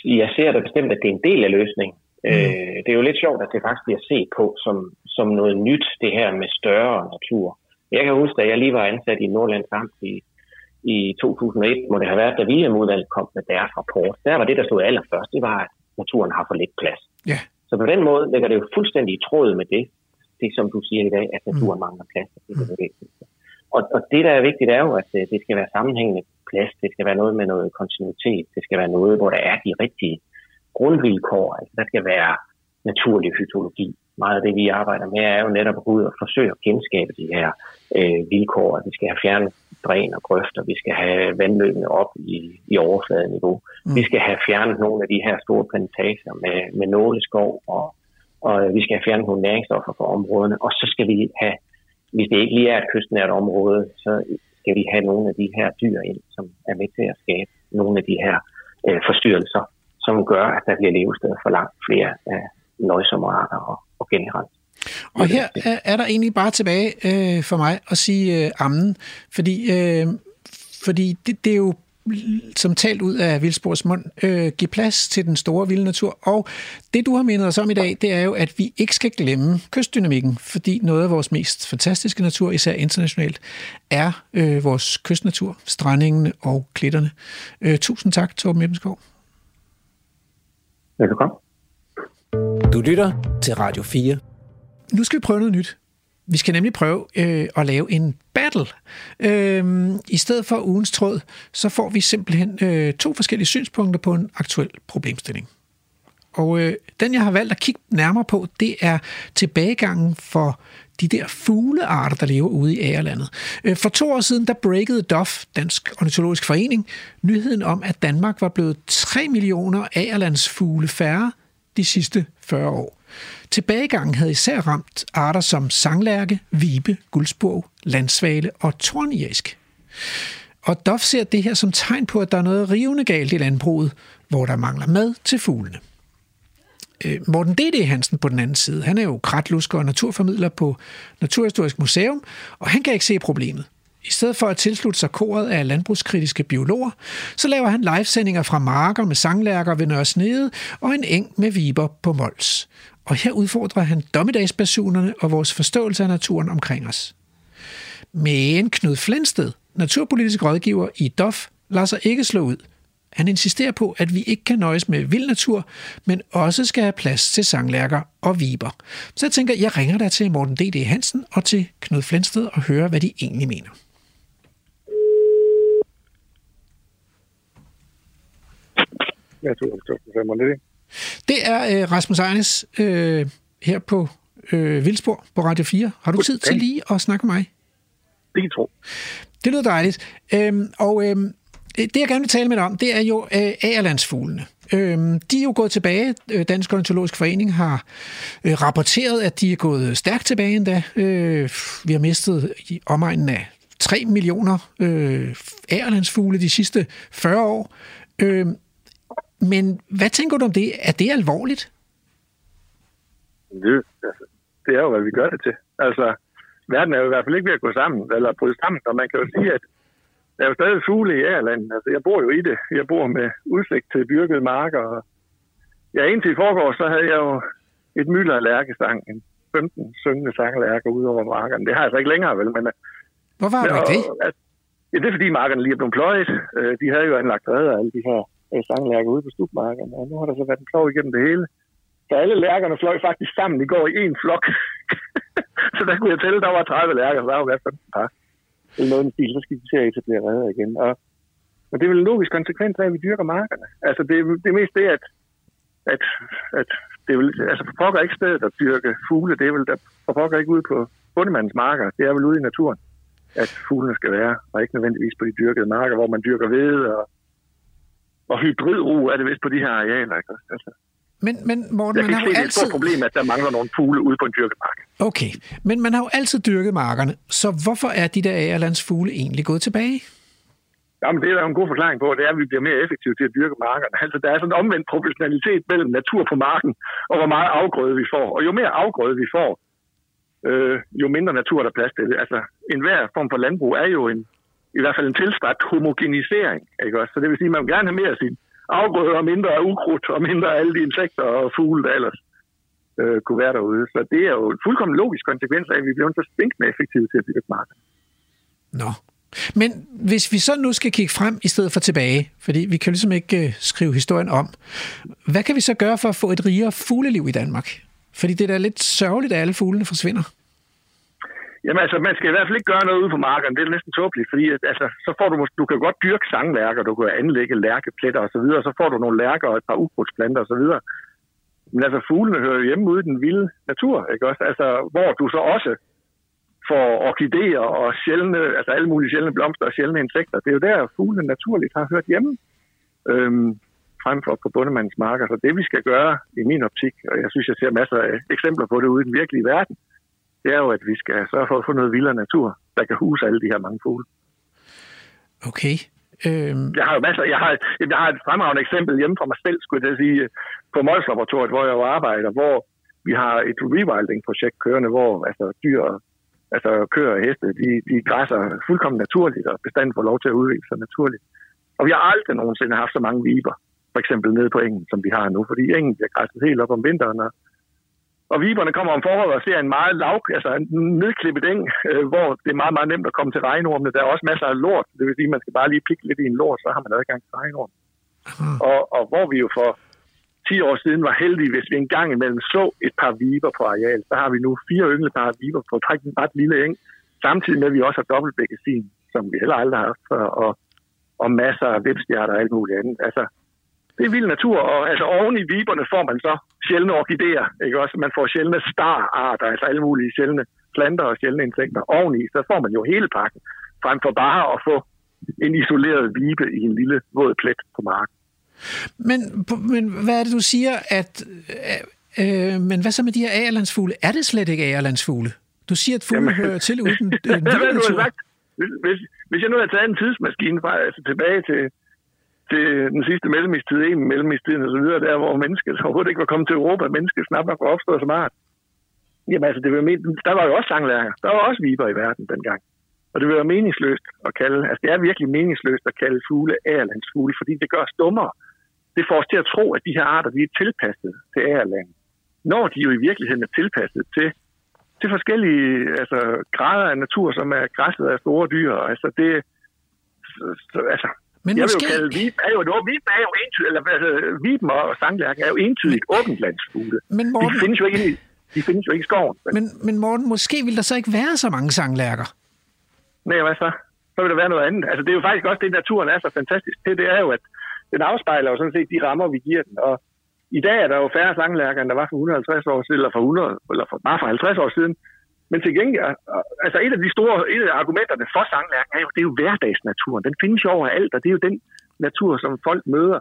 Jeg ser da bestemt, at det er en del af løsningen. Mm. Øh, det er jo lidt sjovt, at det faktisk bliver set på som, som noget nyt, det her med større natur. Jeg kan huske, at jeg lige var ansat i Nordlands Amt i, i 2001, må det have været, da William-udvalget kom med deres rapport. Der var det, der stod allerførst, det var, at naturen har for lidt plads. Yeah. Så på den måde ligger det jo fuldstændig i tråd med det, det som du siger i dag, at naturen mm. mangler plads. Det, er det, og, og det, der er vigtigt, er jo, at det, det skal være sammenhængende plads. Det skal være noget med noget kontinuitet. Det skal være noget, hvor der er de rigtige grundvilkår. Altså, der skal være naturlig fytologi. Meget af det, vi arbejder med, er jo netop at gå ud og forsøge at genskabe de her øh, vilkår. Vi skal have fjernet dræn og grøfter. Vi skal have vandløbene op i, i overfladeniveau. Mm. Vi skal have fjernet nogle af de her store plantager med, med nåleskov, og, og vi skal have fjernet nogle næringsstoffer fra områderne. Og så skal vi have, hvis det ikke lige er et kystnært område, så skal vi have nogle af de her dyr ind, som er med til at skabe nogle af de her øh, forstyrrelser som gør, at der bliver levested for langt flere øh, nøjsomme arter og, og generelt. Og her øh, er der egentlig bare tilbage øh, for mig at sige øh, ammen, fordi, øh, fordi det, det er jo som talt ud af Vildsborgs mund, øh, give plads til den store vilde natur. Og det, du har mindet os om i dag, det er jo, at vi ikke skal glemme kystdynamikken, fordi noget af vores mest fantastiske natur, især internationalt, er øh, vores kystnatur, strandingene og klitterne. Øh, tusind tak, Torben Ebenskov. Velkommen. Du lytter til Radio 4. Nu skal vi prøve noget nyt. Vi skal nemlig prøve øh, at lave en battle. Øh, I stedet for ugens tråd, så får vi simpelthen øh, to forskellige synspunkter på en aktuel problemstilling. Og øh, den, jeg har valgt at kigge nærmere på, det er tilbagegangen for de der fuglearter, der lever ude i ærelandet. Øh, for to år siden, der breakede DOF, Dansk Ornitologisk Forening, nyheden om, at Danmark var blevet 3 millioner ærelandsfugle færre de sidste 40 år. Tilbagegangen havde især ramt arter som sanglærke, vibe, guldsbog, landsvale og torniask. Og DOF ser det her som tegn på, at der er noget rivende galt i landbruget, hvor der mangler mad til fuglene. Øh, Morten D.D. Hansen på den anden side, han er jo kratlusker og naturformidler på Naturhistorisk Museum, og han kan ikke se problemet. I stedet for at tilslutte sig koret af landbrugskritiske biologer, så laver han livesendinger fra marker med sanglærker ved Nørre Snede og en eng med viber på Mols. Og her udfordrer han dommedagsbasunerne og vores forståelse af naturen omkring os. Men Knud Flensted, naturpolitisk rådgiver i DOF, lader sig ikke slå ud. Han insisterer på, at vi ikke kan nøjes med vild natur, men også skal have plads til sanglærker og viber. Så jeg tænker, jeg ringer der til Morten D.D. Hansen og til Knud Flensted og hører, hvad de egentlig mener. Jeg tror, det Det er øh, Rasmus Ejnes øh, her på øh, Vildsborg på Radio 4. Har du tid til lige at snakke med mig? Det tror Det lyder dejligt. Øhm, og øhm, Øh, det, jeg gerne vil tale med dig om, det er jo øh, agerlandsfuglene. Øhm, de er jo gået tilbage. Øh, Dansk Ornitologisk Forening har øh, rapporteret, at de er gået stærkt tilbage endda. Øh, vi har mistet i omegnen af 3 millioner øh, agerlandsfugle de sidste 40 år. Øh, men hvad tænker du om det? Er det alvorligt? Det, altså, det er jo, hvad vi gør det til. Altså, verden er jo i hvert fald ikke ved at gå sammen, eller bryde sammen, og man kan jo sige, at der er jo stadig fugle i Ærland. Altså, jeg bor jo i det. Jeg bor med udsigt til dyrkede marker. Og ja, indtil i forgår, så havde jeg jo et mylder af lærkestang. En 15 syngende sanglærker ud over markerne. Det har jeg så ikke længere, vel? Men, Hvorfor har du ikke det? At, ja, det er fordi markerne lige er blevet pløjet. Øh, de havde jo anlagt redder alle de her øh, sanglærker ude på stupmarkerne, og nu har der så været en plov igennem det hele. Så alle lærkerne fløj faktisk sammen i går i en flok. *laughs* så der kunne jeg tælle, der var 30 lærker, så der var i hvert fald par eller noget i stil, så skal de til at etablere redder igen. Og, og det er vel en logisk konsekvens af, at vi dyrker markerne. Altså det, det er mest det, at, at, at det er vel, altså for pokker ikke stedet at dyrke fugle, det er vel der for pokker ikke ude på bundemandens marker, det er vel ude i naturen, at fuglene skal være, og ikke nødvendigvis på de dyrkede marker, hvor man dyrker ved, og, og hybridro er det vist på de her arealer. Ikke? Altså, men, men Morten, man har jo se, det er altid... et problem, at der mangler nogle fugle ude på en dyrket mark. Okay, men man har jo altid dyrket markerne, så hvorfor er de der agerlands fugle egentlig gået tilbage? Jamen, det er der en god forklaring på, det er, at vi bliver mere effektive til at dyrke markerne. Altså, der er sådan en omvendt proportionalitet mellem natur på marken, og hvor meget afgrøde vi får. Og jo mere afgrøde vi får, øh, jo mindre natur der er plads til. Altså, enhver form for landbrug er jo en, i hvert fald en tilstræbt homogenisering. Ikke også? Så det vil sige, at man vil gerne have mere af sin afgrøder og mindre af ukrudt og mindre af alle de insekter og fugle, der ellers øh, kunne være derude. Så det er jo en fuldkommen logisk konsekvens af, at vi bliver så stinkende effektive til at bygge marken. Nå. Men hvis vi så nu skal kigge frem i stedet for tilbage, fordi vi kan ligesom ikke uh, skrive historien om, hvad kan vi så gøre for at få et rigere fugleliv i Danmark? Fordi det er da lidt sørgeligt, at alle fuglene forsvinder. Jamen altså, man skal i hvert fald ikke gøre noget ude på markerne. Det er næsten tåbeligt, fordi at, altså, så får du, du kan godt dyrke sanglærker, du kan anlægge lærkepletter osv., og så får du nogle lærker og et par ukrudtsplanter osv. Men altså, fuglene hører hjemme ude i den vilde natur, ikke også? Altså, hvor du så også får orkideer og sjældne, altså alle mulige sjældne blomster og sjældne insekter. Det er jo der, fuglene naturligt har hørt hjemme. Øhm, frem for på bundemandens marker. Så det vi skal gøre i min optik, og jeg synes, jeg ser masser af eksempler på det ude i den virkelige verden, det er jo, at vi skal sørge for at få noget vildere natur, der kan huse alle de her mange fugle. Okay. Øhm... Jeg har jo masser, jeg har, jeg har et fremragende eksempel hjemme fra mig selv, skulle jeg sige, på Mols hvor jeg jo arbejder, hvor vi har et rewilding-projekt kørende, hvor altså, dyr, altså køer og heste, de, de græsser fuldkommen naturligt, og bestanden får lov til at udvikle sig naturligt. Og vi har aldrig nogensinde haft så mange viber, for eksempel nede på engen, som vi har nu, fordi engen bliver græsset helt op om vinteren, og og viberne kommer om foråret og ser en meget lav, altså en nedklippet eng, øh, hvor det er meget, meget nemt at komme til regnormene. Der er også masser af lort. Det vil sige, at man skal bare lige pikke lidt i en lort, så har man adgang til regnorm. Og, og hvor vi jo for 10 år siden var heldige, hvis vi engang imellem så et par viber på areal, så har vi nu fire ynglepar viber på en ret lille eng, samtidig med, at vi også har dobbeltbækkesin, som vi heller aldrig har haft før, og, og masser af vipstjerter og alt muligt andet. Altså, det er vild natur, og altså oven i viberne får man så sjældne orkideer, ikke også? Man får sjældne stararter, altså alle mulige sjældne planter og sjældne insekter oveni, så får man jo hele pakken, frem for bare at få en isoleret vibe i en lille våd plet på marken. Men, men hvad er det, du siger, at... Øh, øh, men hvad så med de her agerlandsfugle? Er det slet ikke agerlandsfugle? Du siger, at fugle hører til uden *laughs* den vilde natur. Hvis, hvis, hvis jeg nu havde taget en tidsmaskine fra, altså tilbage til til den sidste mellemistid, en mellemistid og så videre, der hvor mennesket *laughs* overhovedet ikke var kommet til Europa, mennesket snart nok var opstået så art. Jamen altså, det var men... der var jo også sanglærker. Der var også viber i verden dengang. Og det vil være meningsløst at kalde, altså det er virkelig meningsløst at kalde fugle ærlandsfugle, fordi det gør os dummere. Det får os til at tro, at de her arter, de er tilpasset til ærland. Når de jo i virkeligheden er tilpasset til, til forskellige altså, grader af natur, som er græsset af store dyr. Altså det, så, altså, men jeg måske... vil jo kalde er jo, viben er jo entydigt, eller altså, viben og sanglærken er jo entydigt åbentlandsfugle. Men De Morten, findes jo ikke de findes jo ikke i skoven. Men, men, men Morten, måske vil der så ikke være så mange sanglærker. nej, hvad så? Så vil der være noget andet. Altså, det er jo faktisk også det, naturen er så fantastisk til. Det er jo, at den afspejler jo sådan set de rammer, vi giver den. Og i dag er der jo færre sanglærker, end der var for 150 år siden, eller for 100, eller for, bare for 50 år siden. Men til gengæld, altså et af de store et af argumenterne for sanglærken er jo, det er jo hverdagsnaturen. Den findes jo overalt, og det er jo den natur, som folk møder.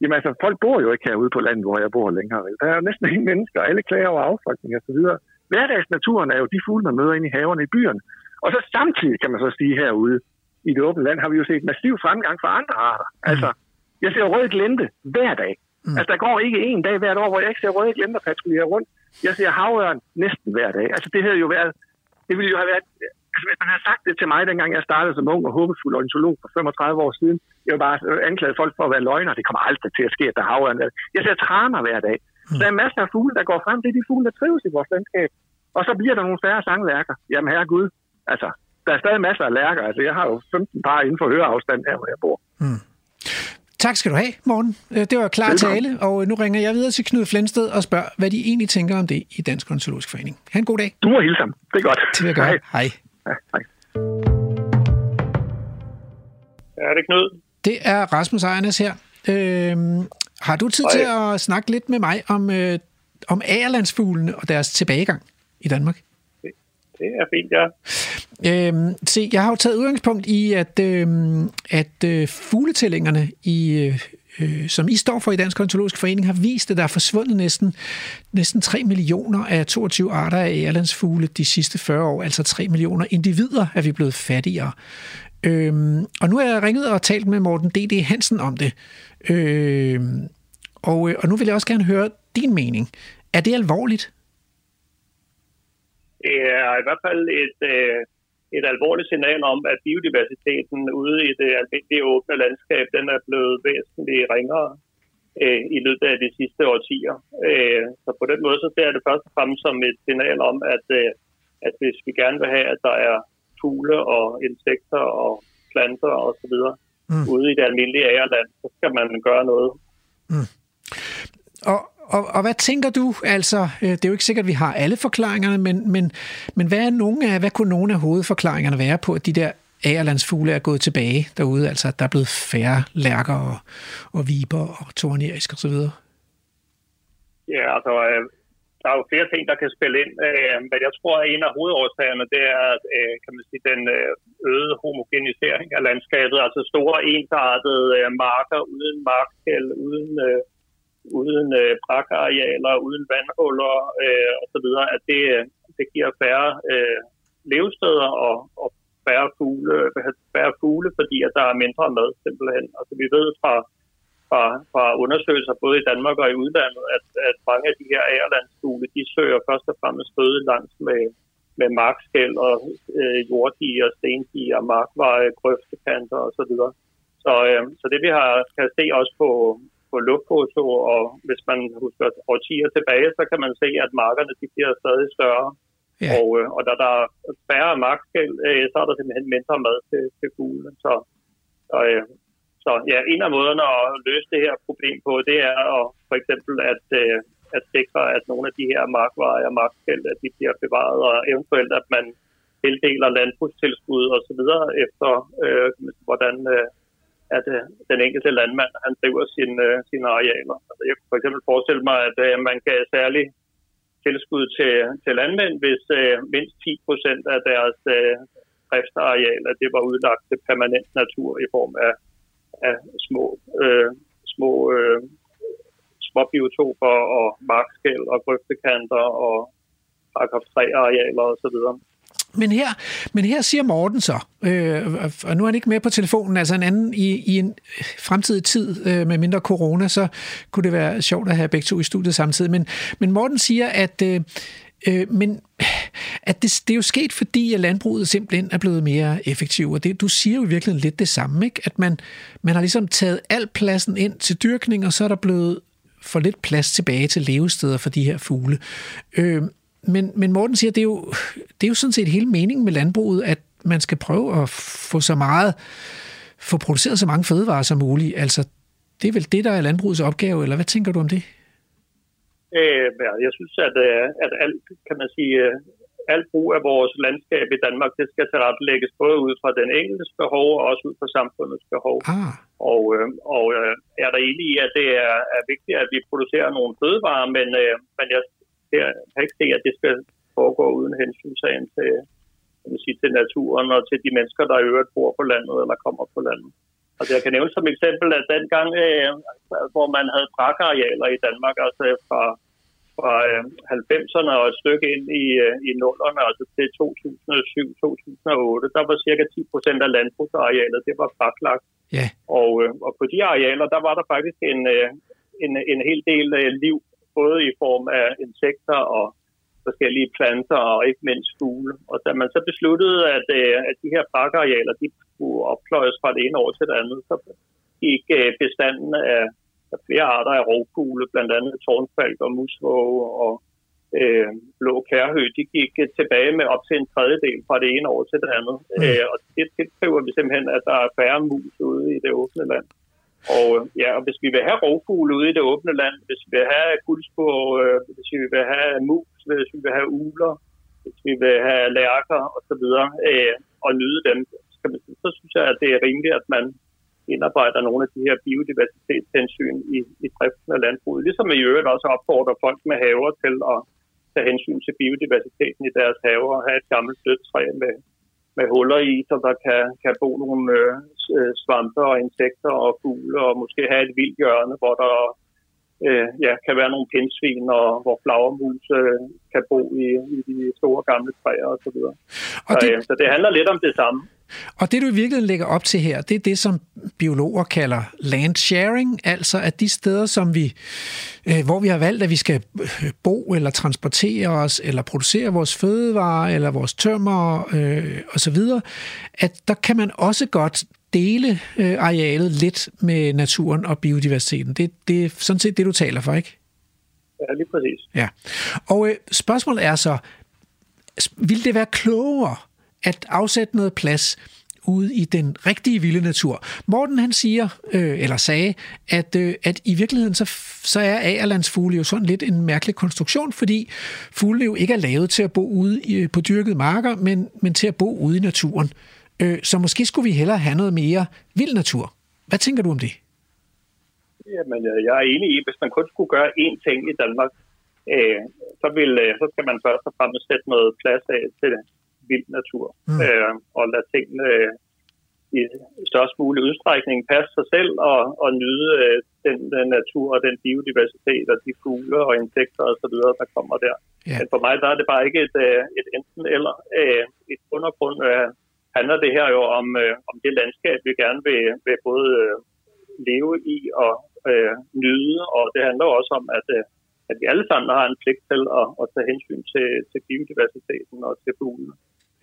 Jamen altså, folk bor jo ikke herude på landet, hvor jeg bor længere. Der er jo næsten ingen mennesker, alle klager over affolkning og så videre. Hverdagsnaturen er jo de fugle, man møder inde i haverne i byerne. Og så samtidig, kan man så sige herude, i det åbne land, har vi jo set massiv fremgang for andre arter. Altså, jeg ser røde glente hver dag. Mm. Altså, der går ikke en dag hvert år, hvor jeg ikke ser røde glenter patruljere rundt. Jeg ser havørn næsten hver dag. Altså, det havde jo været... Det ville jo have været... Altså, hvis man havde sagt det til mig, dengang jeg startede som ung og håbefuld ornitolog for 35 år siden, jeg vil bare anklage folk for at være løgner. Det kommer aldrig til at ske, at der er havørn. Jeg ser traner hver dag. Så der er masser af fugle, der går frem. Det er de fugle, der trives i vores landskab. Og så bliver der nogle færre sanglærker. Jamen, herre Gud. Altså, der er stadig masser af lærker. Altså, jeg har jo 15 par inden for høreafstand her, hvor jeg bor. Tak skal du have, Morten. Øh, Det var klar Velkommen. tale, og nu ringer jeg videre til Knud Flensted og spørger, hvad de egentlig tænker om det i Dansk Ornitologisk Forening. Ha' en god dag. Du må hilse ham. Det er godt. Det vil jeg gøre. Hej. Hej. Ja, hej. Er det Knud? Det er Rasmus Ejernes her. Øhm, har du tid til at snakke lidt med mig om, øh, om agerlandsfuglene og deres tilbagegang i Danmark? Det er fint, ja. Øhm, se, jeg har jo taget udgangspunkt i, at, øhm, at øh, fugletællingerne, i, øh, øh som I står for i Dansk Ornitologisk Forening, har vist, at der er forsvundet næsten, næsten 3 millioner af 22 arter af ærlandsfugle de sidste 40 år. Altså 3 millioner individer er vi blevet fattigere. Øhm, og nu har jeg ringet og talt med Morten D.D. Hansen om det. Øhm, og, øh, og nu vil jeg også gerne høre din mening. Er det alvorligt? Er i hvert fald et, øh, et alvorligt signal om, at biodiversiteten ude i det almindelige åbne landskab, den er blevet væsentligt ringere øh, i løbet af de sidste årtier. Øh, så på den måde så ser jeg det først og fremmest som et signal om, at, øh, at hvis vi gerne vil have, at der er fugle og insekter og planter og så videre mm. ude i det almindelige agerland, så skal man gøre noget. Og, og, og hvad tænker du? Altså, øh, det er jo ikke sikkert, at vi har alle forklaringerne, men, men, men hvad, er nogle af, hvad kunne nogle af hovedforklaringerne være på, at de der ærelandsfugle er gået tilbage derude? Altså, at der er blevet færre lærker og, og viber og tornerisk osv.? Ja, altså, øh, der er jo flere ting, der kan spille ind, øh, men jeg tror, at en af hovedårsagerne, det er, kan man sige, den øgede homogenisering af landskabet, altså store ensartede marker uden markkæld, uden, øh, uden øh, brakarealer, uden vandhuller øh, osv., at det, det giver færre øh, levesteder og, og færre fugle, færre fugle, fordi at der er mindre mad simpelthen. Altså vi ved fra fra, fra undersøgelser både i Danmark og i udlandet, at, at mange af de her ærelandsfugle, de søger først og fremmest føde langs med, med markskæld og øh, jorddiger, stendiger, markveje, grøftekanter osv. Så, øh, så det vi har, kan se også på, på luftfoto, og hvis man husker årtier tilbage, så kan man se, at markerne de bliver stadig større. Ja. Og, øh, og da der er færre markskæld, øh, så er der simpelthen mindre mad til, til fuglene. Så, så øh, så ja, en af måderne at løse det her problem på, det er at, for eksempel at, øh, at sikre, at nogle af de her markveje og markskæld, at de bliver bevaret, og eventuelt at man tildeler landbrugstilskud og så videre efter, øh, hvordan øh, at øh, den enkelte landmand han driver sin, øh, sine arealer. Altså, jeg kan for eksempel forestille mig, at øh, man gav særlig tilskud til, til landmænd, hvis øh, mindst 10 procent af deres øh, driftsarealer det var udlagt til permanent natur i form af af små, øh, små øh, små biotoper og markskæl og grøftekanter og paragraf 3-arealer osv. Men her, men her siger Morten så, øh, og nu er han ikke med på telefonen, altså en anden i, i en fremtidig tid øh, med mindre corona, så kunne det være sjovt at have begge to i studiet samtidig. Men, men Morten siger, at, øh, Øh, men at det, det er jo sket, fordi at landbruget simpelthen er blevet mere effektivt. Og det, du siger jo virkelig lidt det samme, ikke? at man, man har ligesom taget al pladsen ind til dyrkning, og så er der blevet for lidt plads tilbage til levesteder for de her fugle. Øh, men, men Morten siger, det er, jo, det er jo sådan set hele meningen med landbruget, at man skal prøve at få så meget, få produceret så mange fødevarer som muligt. Altså, det er vel det, der er landbrugets opgave, eller hvad tænker du om det? Øh, jeg synes, at, øh, at alt, kan man sige, øh, alt brug af vores landskab i Danmark, det skal tilrettelægges både ud fra den enkeltes behov og også ud fra samfundets behov. Ah. Og, øh, og øh, er der egentlig i, at det er, er vigtigt, at vi producerer nogle fødevarer, men, men jeg, jeg kan ikke se, at det skal foregå uden hensynsagen til, kan man sige, til naturen og til de mennesker, der i øvrigt bor på landet eller kommer på landet. Altså jeg kan nævne som eksempel, at dengang, øh, hvor man havde brakarealer i Danmark, altså fra, fra øh, 90'erne og et stykke ind i, øh, i nullerne, altså til 2007-2008, der var cirka 10 procent af landbrugsarealet, det var braklagt. Ja. Og, øh, og på de arealer, der var der faktisk en, øh, en, en hel del øh, liv, både i form af insekter og forskellige planter og ikke mindst fugle. Og da man så besluttede, at, øh, at de her parkarealer, de skulle oppløjes fra det ene år til det andet, så gik øh, bestanden af, af flere arter af rovfugle, blandt andet tårnfalk og musvåge og øh, blå kærhø, de gik øh, tilbage med op til en tredjedel fra det ene år til det andet. Mm. Øh, og det tilskriver vi simpelthen, at der er færre mus ude i det åbne land. Og ja, og hvis vi vil have rovfugle ude i det åbne land, hvis vi vil have guldspur, øh, hvis vi vil have mus, hvis vi vil have uler, hvis vi vil have lærker osv., øh, og nyde dem, så, man, så synes jeg, at det er rimeligt, at man indarbejder nogle af de her biodiversitetshensyn i, i driften af landbruget. Ligesom i øvrigt også opfordrer folk med haver til at tage hensyn til biodiversiteten i deres haver og have et gammelt dødt træ med, med huller i, så der kan, kan bo nogle øh, svampe og insekter og fugle, og måske have et vildt hjørne, hvor der øh, ja, kan være nogle pindsvin, og hvor flagermus øh, kan bo i, i de store gamle træer osv. Så, og det... Så, øh, så det handler lidt om det samme. Og det, du i virkeligheden lægger op til her, det er det, som biologer kalder land sharing, altså at de steder, som vi, øh, hvor vi har valgt, at vi skal øh, bo eller transportere os, eller producere vores fødevarer, eller vores tømmer øh, osv., at der kan man også godt dele øh, arealet lidt med naturen og biodiversiteten. Det, det er sådan set det, du taler for, ikke? Ja, lige præcis. Ja. Og øh, spørgsmålet er så, vil det være klogere at afsætte noget plads ude i den rigtige vilde natur. Morten han siger, øh, eller sagde, at, øh, at i virkeligheden så, så er agerlandsfugle jo sådan lidt en mærkelig konstruktion, fordi fugle jo ikke er lavet til at bo ude i, øh, på dyrkede marker, men, men til at bo ude i naturen. Øh, så måske skulle vi hellere have noget mere vild natur. Hvad tænker du om det? Jamen, øh, jeg er enig i, hvis man kun skulle gøre én ting i Danmark, øh, så, vil, øh, så skal man først og fremmest sætte noget plads af til vild natur, mm. øh, og lade tingene øh, i størst mulig udstrækning passe sig selv og, og nyde øh, den, den natur og den biodiversitet og de fugle og insekter og så videre, der kommer der. Yeah. Men for mig der er det bare ikke et, øh, et enten eller. Øh, et undergrund øh, handler det her jo om, øh, om det landskab, vi gerne vil, vil både øh, leve i og øh, nyde, og det handler også om, at, øh, at vi alle sammen har en pligt til at, at tage hensyn til, til biodiversiteten og til fuglene.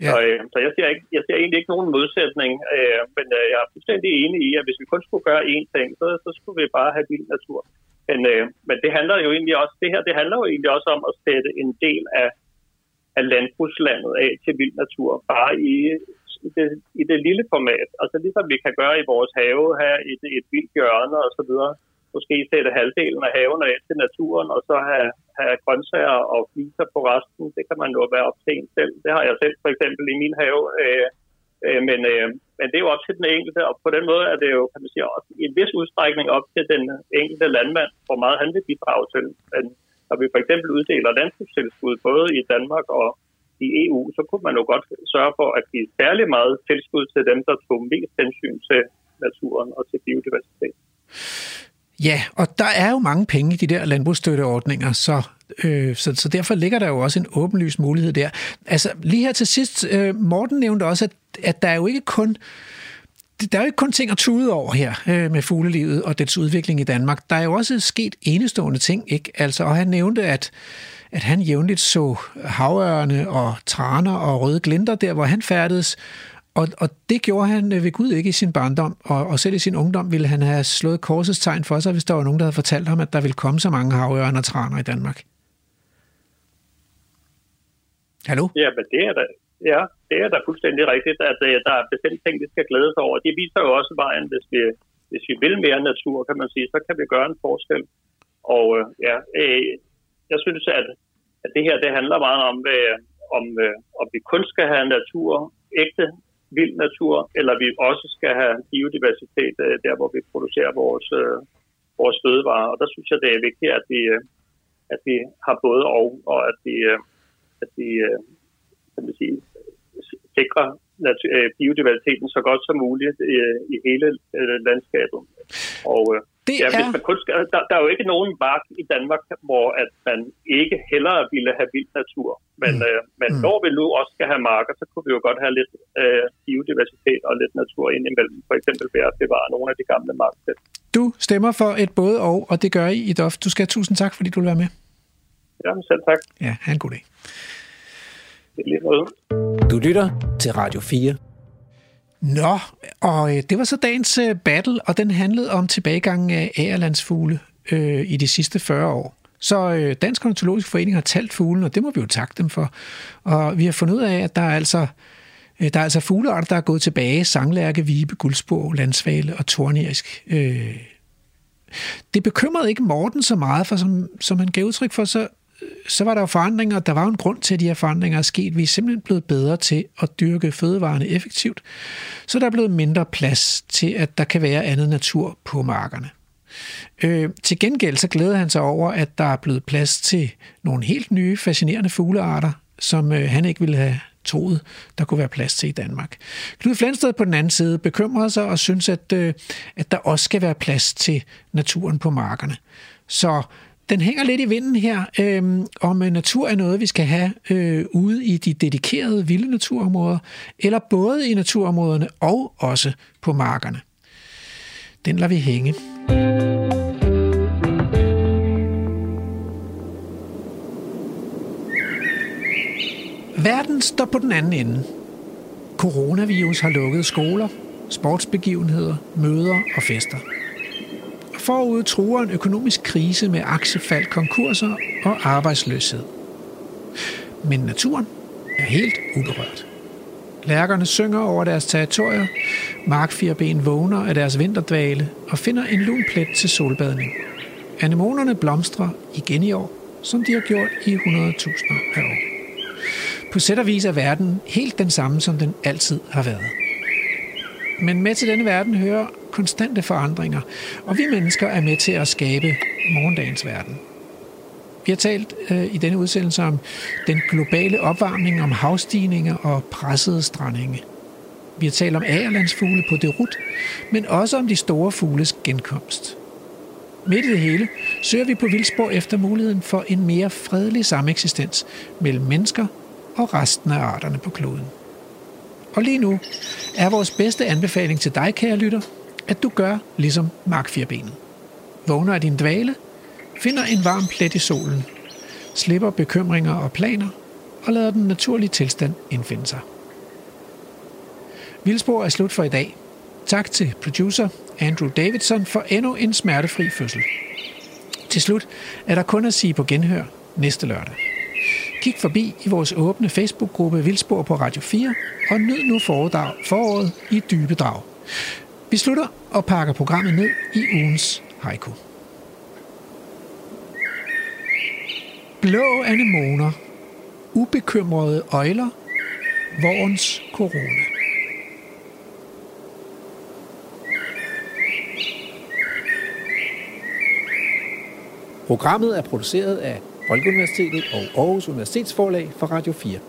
Ja. Så, øh, så jeg, ser ikke, jeg ser egentlig ikke nogen modsætning, øh, men øh, jeg er fuldstændig enig i, at hvis vi kun skulle gøre én ting, så, så skulle vi bare have vild natur. Men, øh, men det handler jo egentlig også, det her det handler jo egentlig også om at sætte en del af, af landbrugslandet af til vild natur, bare i, i, det, i det lille format. Altså ligesom vi kan gøre i vores have her, i det, et vildt hjørne osv., så måske sætte halvdelen af haven af til naturen, og så have, have grøntsager og fliser på resten. Det kan man jo være op til en selv. Det har jeg selv for eksempel i min have. Øh, øh, men, øh, men det er jo op til den enkelte, og på den måde er det jo, kan man sige, også i en vis udstrækning op til den enkelte landmand, hvor meget han vil bidrage til. Men når vi for eksempel uddeler landbrugstilskud både i Danmark og i EU, så kunne man jo godt sørge for at give særlig meget tilskud til dem, der tog mest hensyn til naturen og til biodiversitet. Ja, og der er jo mange penge i de der landbrugsstøtteordninger, så, øh, så, så derfor ligger der jo også en åbenlyst mulighed der. Altså lige her til sidst, øh, Morten nævnte også, at, at der er jo ikke kun der er jo ikke kun ting at tude over her øh, med fuglelivet og dets udvikling i Danmark. Der er jo også sket enestående ting, ikke? Altså, og han nævnte, at, at han jævnligt så havørne og traner og røde glinter der, hvor han færdedes. Og, og det gjorde han øh, ved Gud ikke i sin barndom, og, og selv i sin ungdom ville han have slået korsets tegn for sig, hvis der var nogen, der havde fortalt ham, at der ville komme så mange havørne og traner i Danmark. Hallo? Ja, men det er da, ja, det er da fuldstændig rigtigt, altså, at uh, der er bestemt ting, vi skal glæde sig over. Det viser jo også vejen, hvis vi, hvis vi vil mere natur, kan man sige, så kan vi gøre en forskel. Og uh, ja, uh, jeg synes, at, at det her, det handler meget om, uh, om, uh, om vi kun skal have natur, ægte vild natur, eller vi også skal have biodiversitet øh, der, hvor vi producerer vores, øh, vores fødevarer. Og der synes jeg, det er vigtigt, at vi, øh, at vi har både og, og at vi, øh, at vi øh, kan man sige, sikrer øh, biodiversiteten så godt som muligt i, øh, i hele øh, landskabet. Og øh, det ja, er... hvis man kun skal, der, der er jo ikke nogen mark i Danmark, hvor at man ikke hellere ville have vild natur. Men, mm. øh, men mm. når vi nu også skal have marker, så kunne vi jo godt have lidt øh, biodiversitet og lidt natur indimellem. For eksempel ved at bevare nogle af de gamle marksæt. Du stemmer for et både og, og det gør I i DOF. Du skal have tusind tak, fordi du vil være med. Jamen selv tak. Ja, have en god dag. Du lytter til Radio 4. Nå, og øh, det var så dagens øh, battle, og den handlede om tilbagegangen af ærelandsfugle øh, i de sidste 40 år. Så øh, Dansk Ornitologisk Forening har talt fuglen, og det må vi jo takke dem for. Og vi har fundet ud af, at der er altså, øh, der er altså fuglearter, der er gået tilbage. Sanglærke, vibe, guldspor, landsvale og tornerisk. Øh. Det bekymrede ikke Morten så meget, for som, som han gav udtryk for, så så var der jo forandringer, der var jo en grund til, at de her forandringer er sket. Vi er simpelthen blevet bedre til at dyrke fødevarene effektivt, så der er blevet mindre plads til, at der kan være andet natur på markerne. Øh, til gengæld så glæder han sig over, at der er blevet plads til nogle helt nye, fascinerende fuglearter, som øh, han ikke ville have troet, der kunne være plads til i Danmark. Knud Flensted på den anden side bekymrede sig og synes, at, øh, at der også skal være plads til naturen på markerne. Så den hænger lidt i vinden her, øhm, øh, om natur er noget, vi skal have øh, ude i de dedikerede vilde naturområder, eller både i naturområderne og også på markerne. Den lader vi hænge. Verden står på den anden ende. Coronavirus har lukket skoler, sportsbegivenheder, møder og fester – Forud truer en økonomisk krise med aktiefald, konkurser og arbejdsløshed. Men naturen er helt uberørt. Lærkerne synger over deres territorier, markfirben vågner af deres vinterdvale og finder en lun plet til solbadning. Anemonerne blomstrer igen i år, som de har gjort i 100.000 af år. På sæt og vis er verden helt den samme, som den altid har været. Men med til denne verden hører konstante forandringer, og vi mennesker er med til at skabe morgendagens verden. Vi har talt øh, i denne udsendelse om den globale opvarmning, om havstigninger og pressede strandinge. Vi har talt om agerlandsfugle på Derut, men også om de store fugles genkomst. Midt i det hele søger vi på vildspor efter muligheden for en mere fredelig sameksistens mellem mennesker og resten af arterne på kloden. Og lige nu er vores bedste anbefaling til dig, kære lytter, at du gør ligesom markfirbenet. Vågner af din dvale, finder en varm plet i solen, slipper bekymringer og planer og lader den naturlige tilstand indfinde sig. Vildspor er slut for i dag. Tak til producer Andrew Davidson for endnu en smertefri fødsel. Til slut er der kun at sige på genhør næste lørdag. Kig forbi i vores åbne Facebook-gruppe Vildspor på Radio 4 og nyd nu foråret i dybe drag. Vi slutter og pakker programmet ned i ugens haiku. Blå anemoner, ubekymrede øjler, vårens corona. Programmet er produceret af Folkeuniversitetet og Aarhus Universitetsforlag for Radio 4.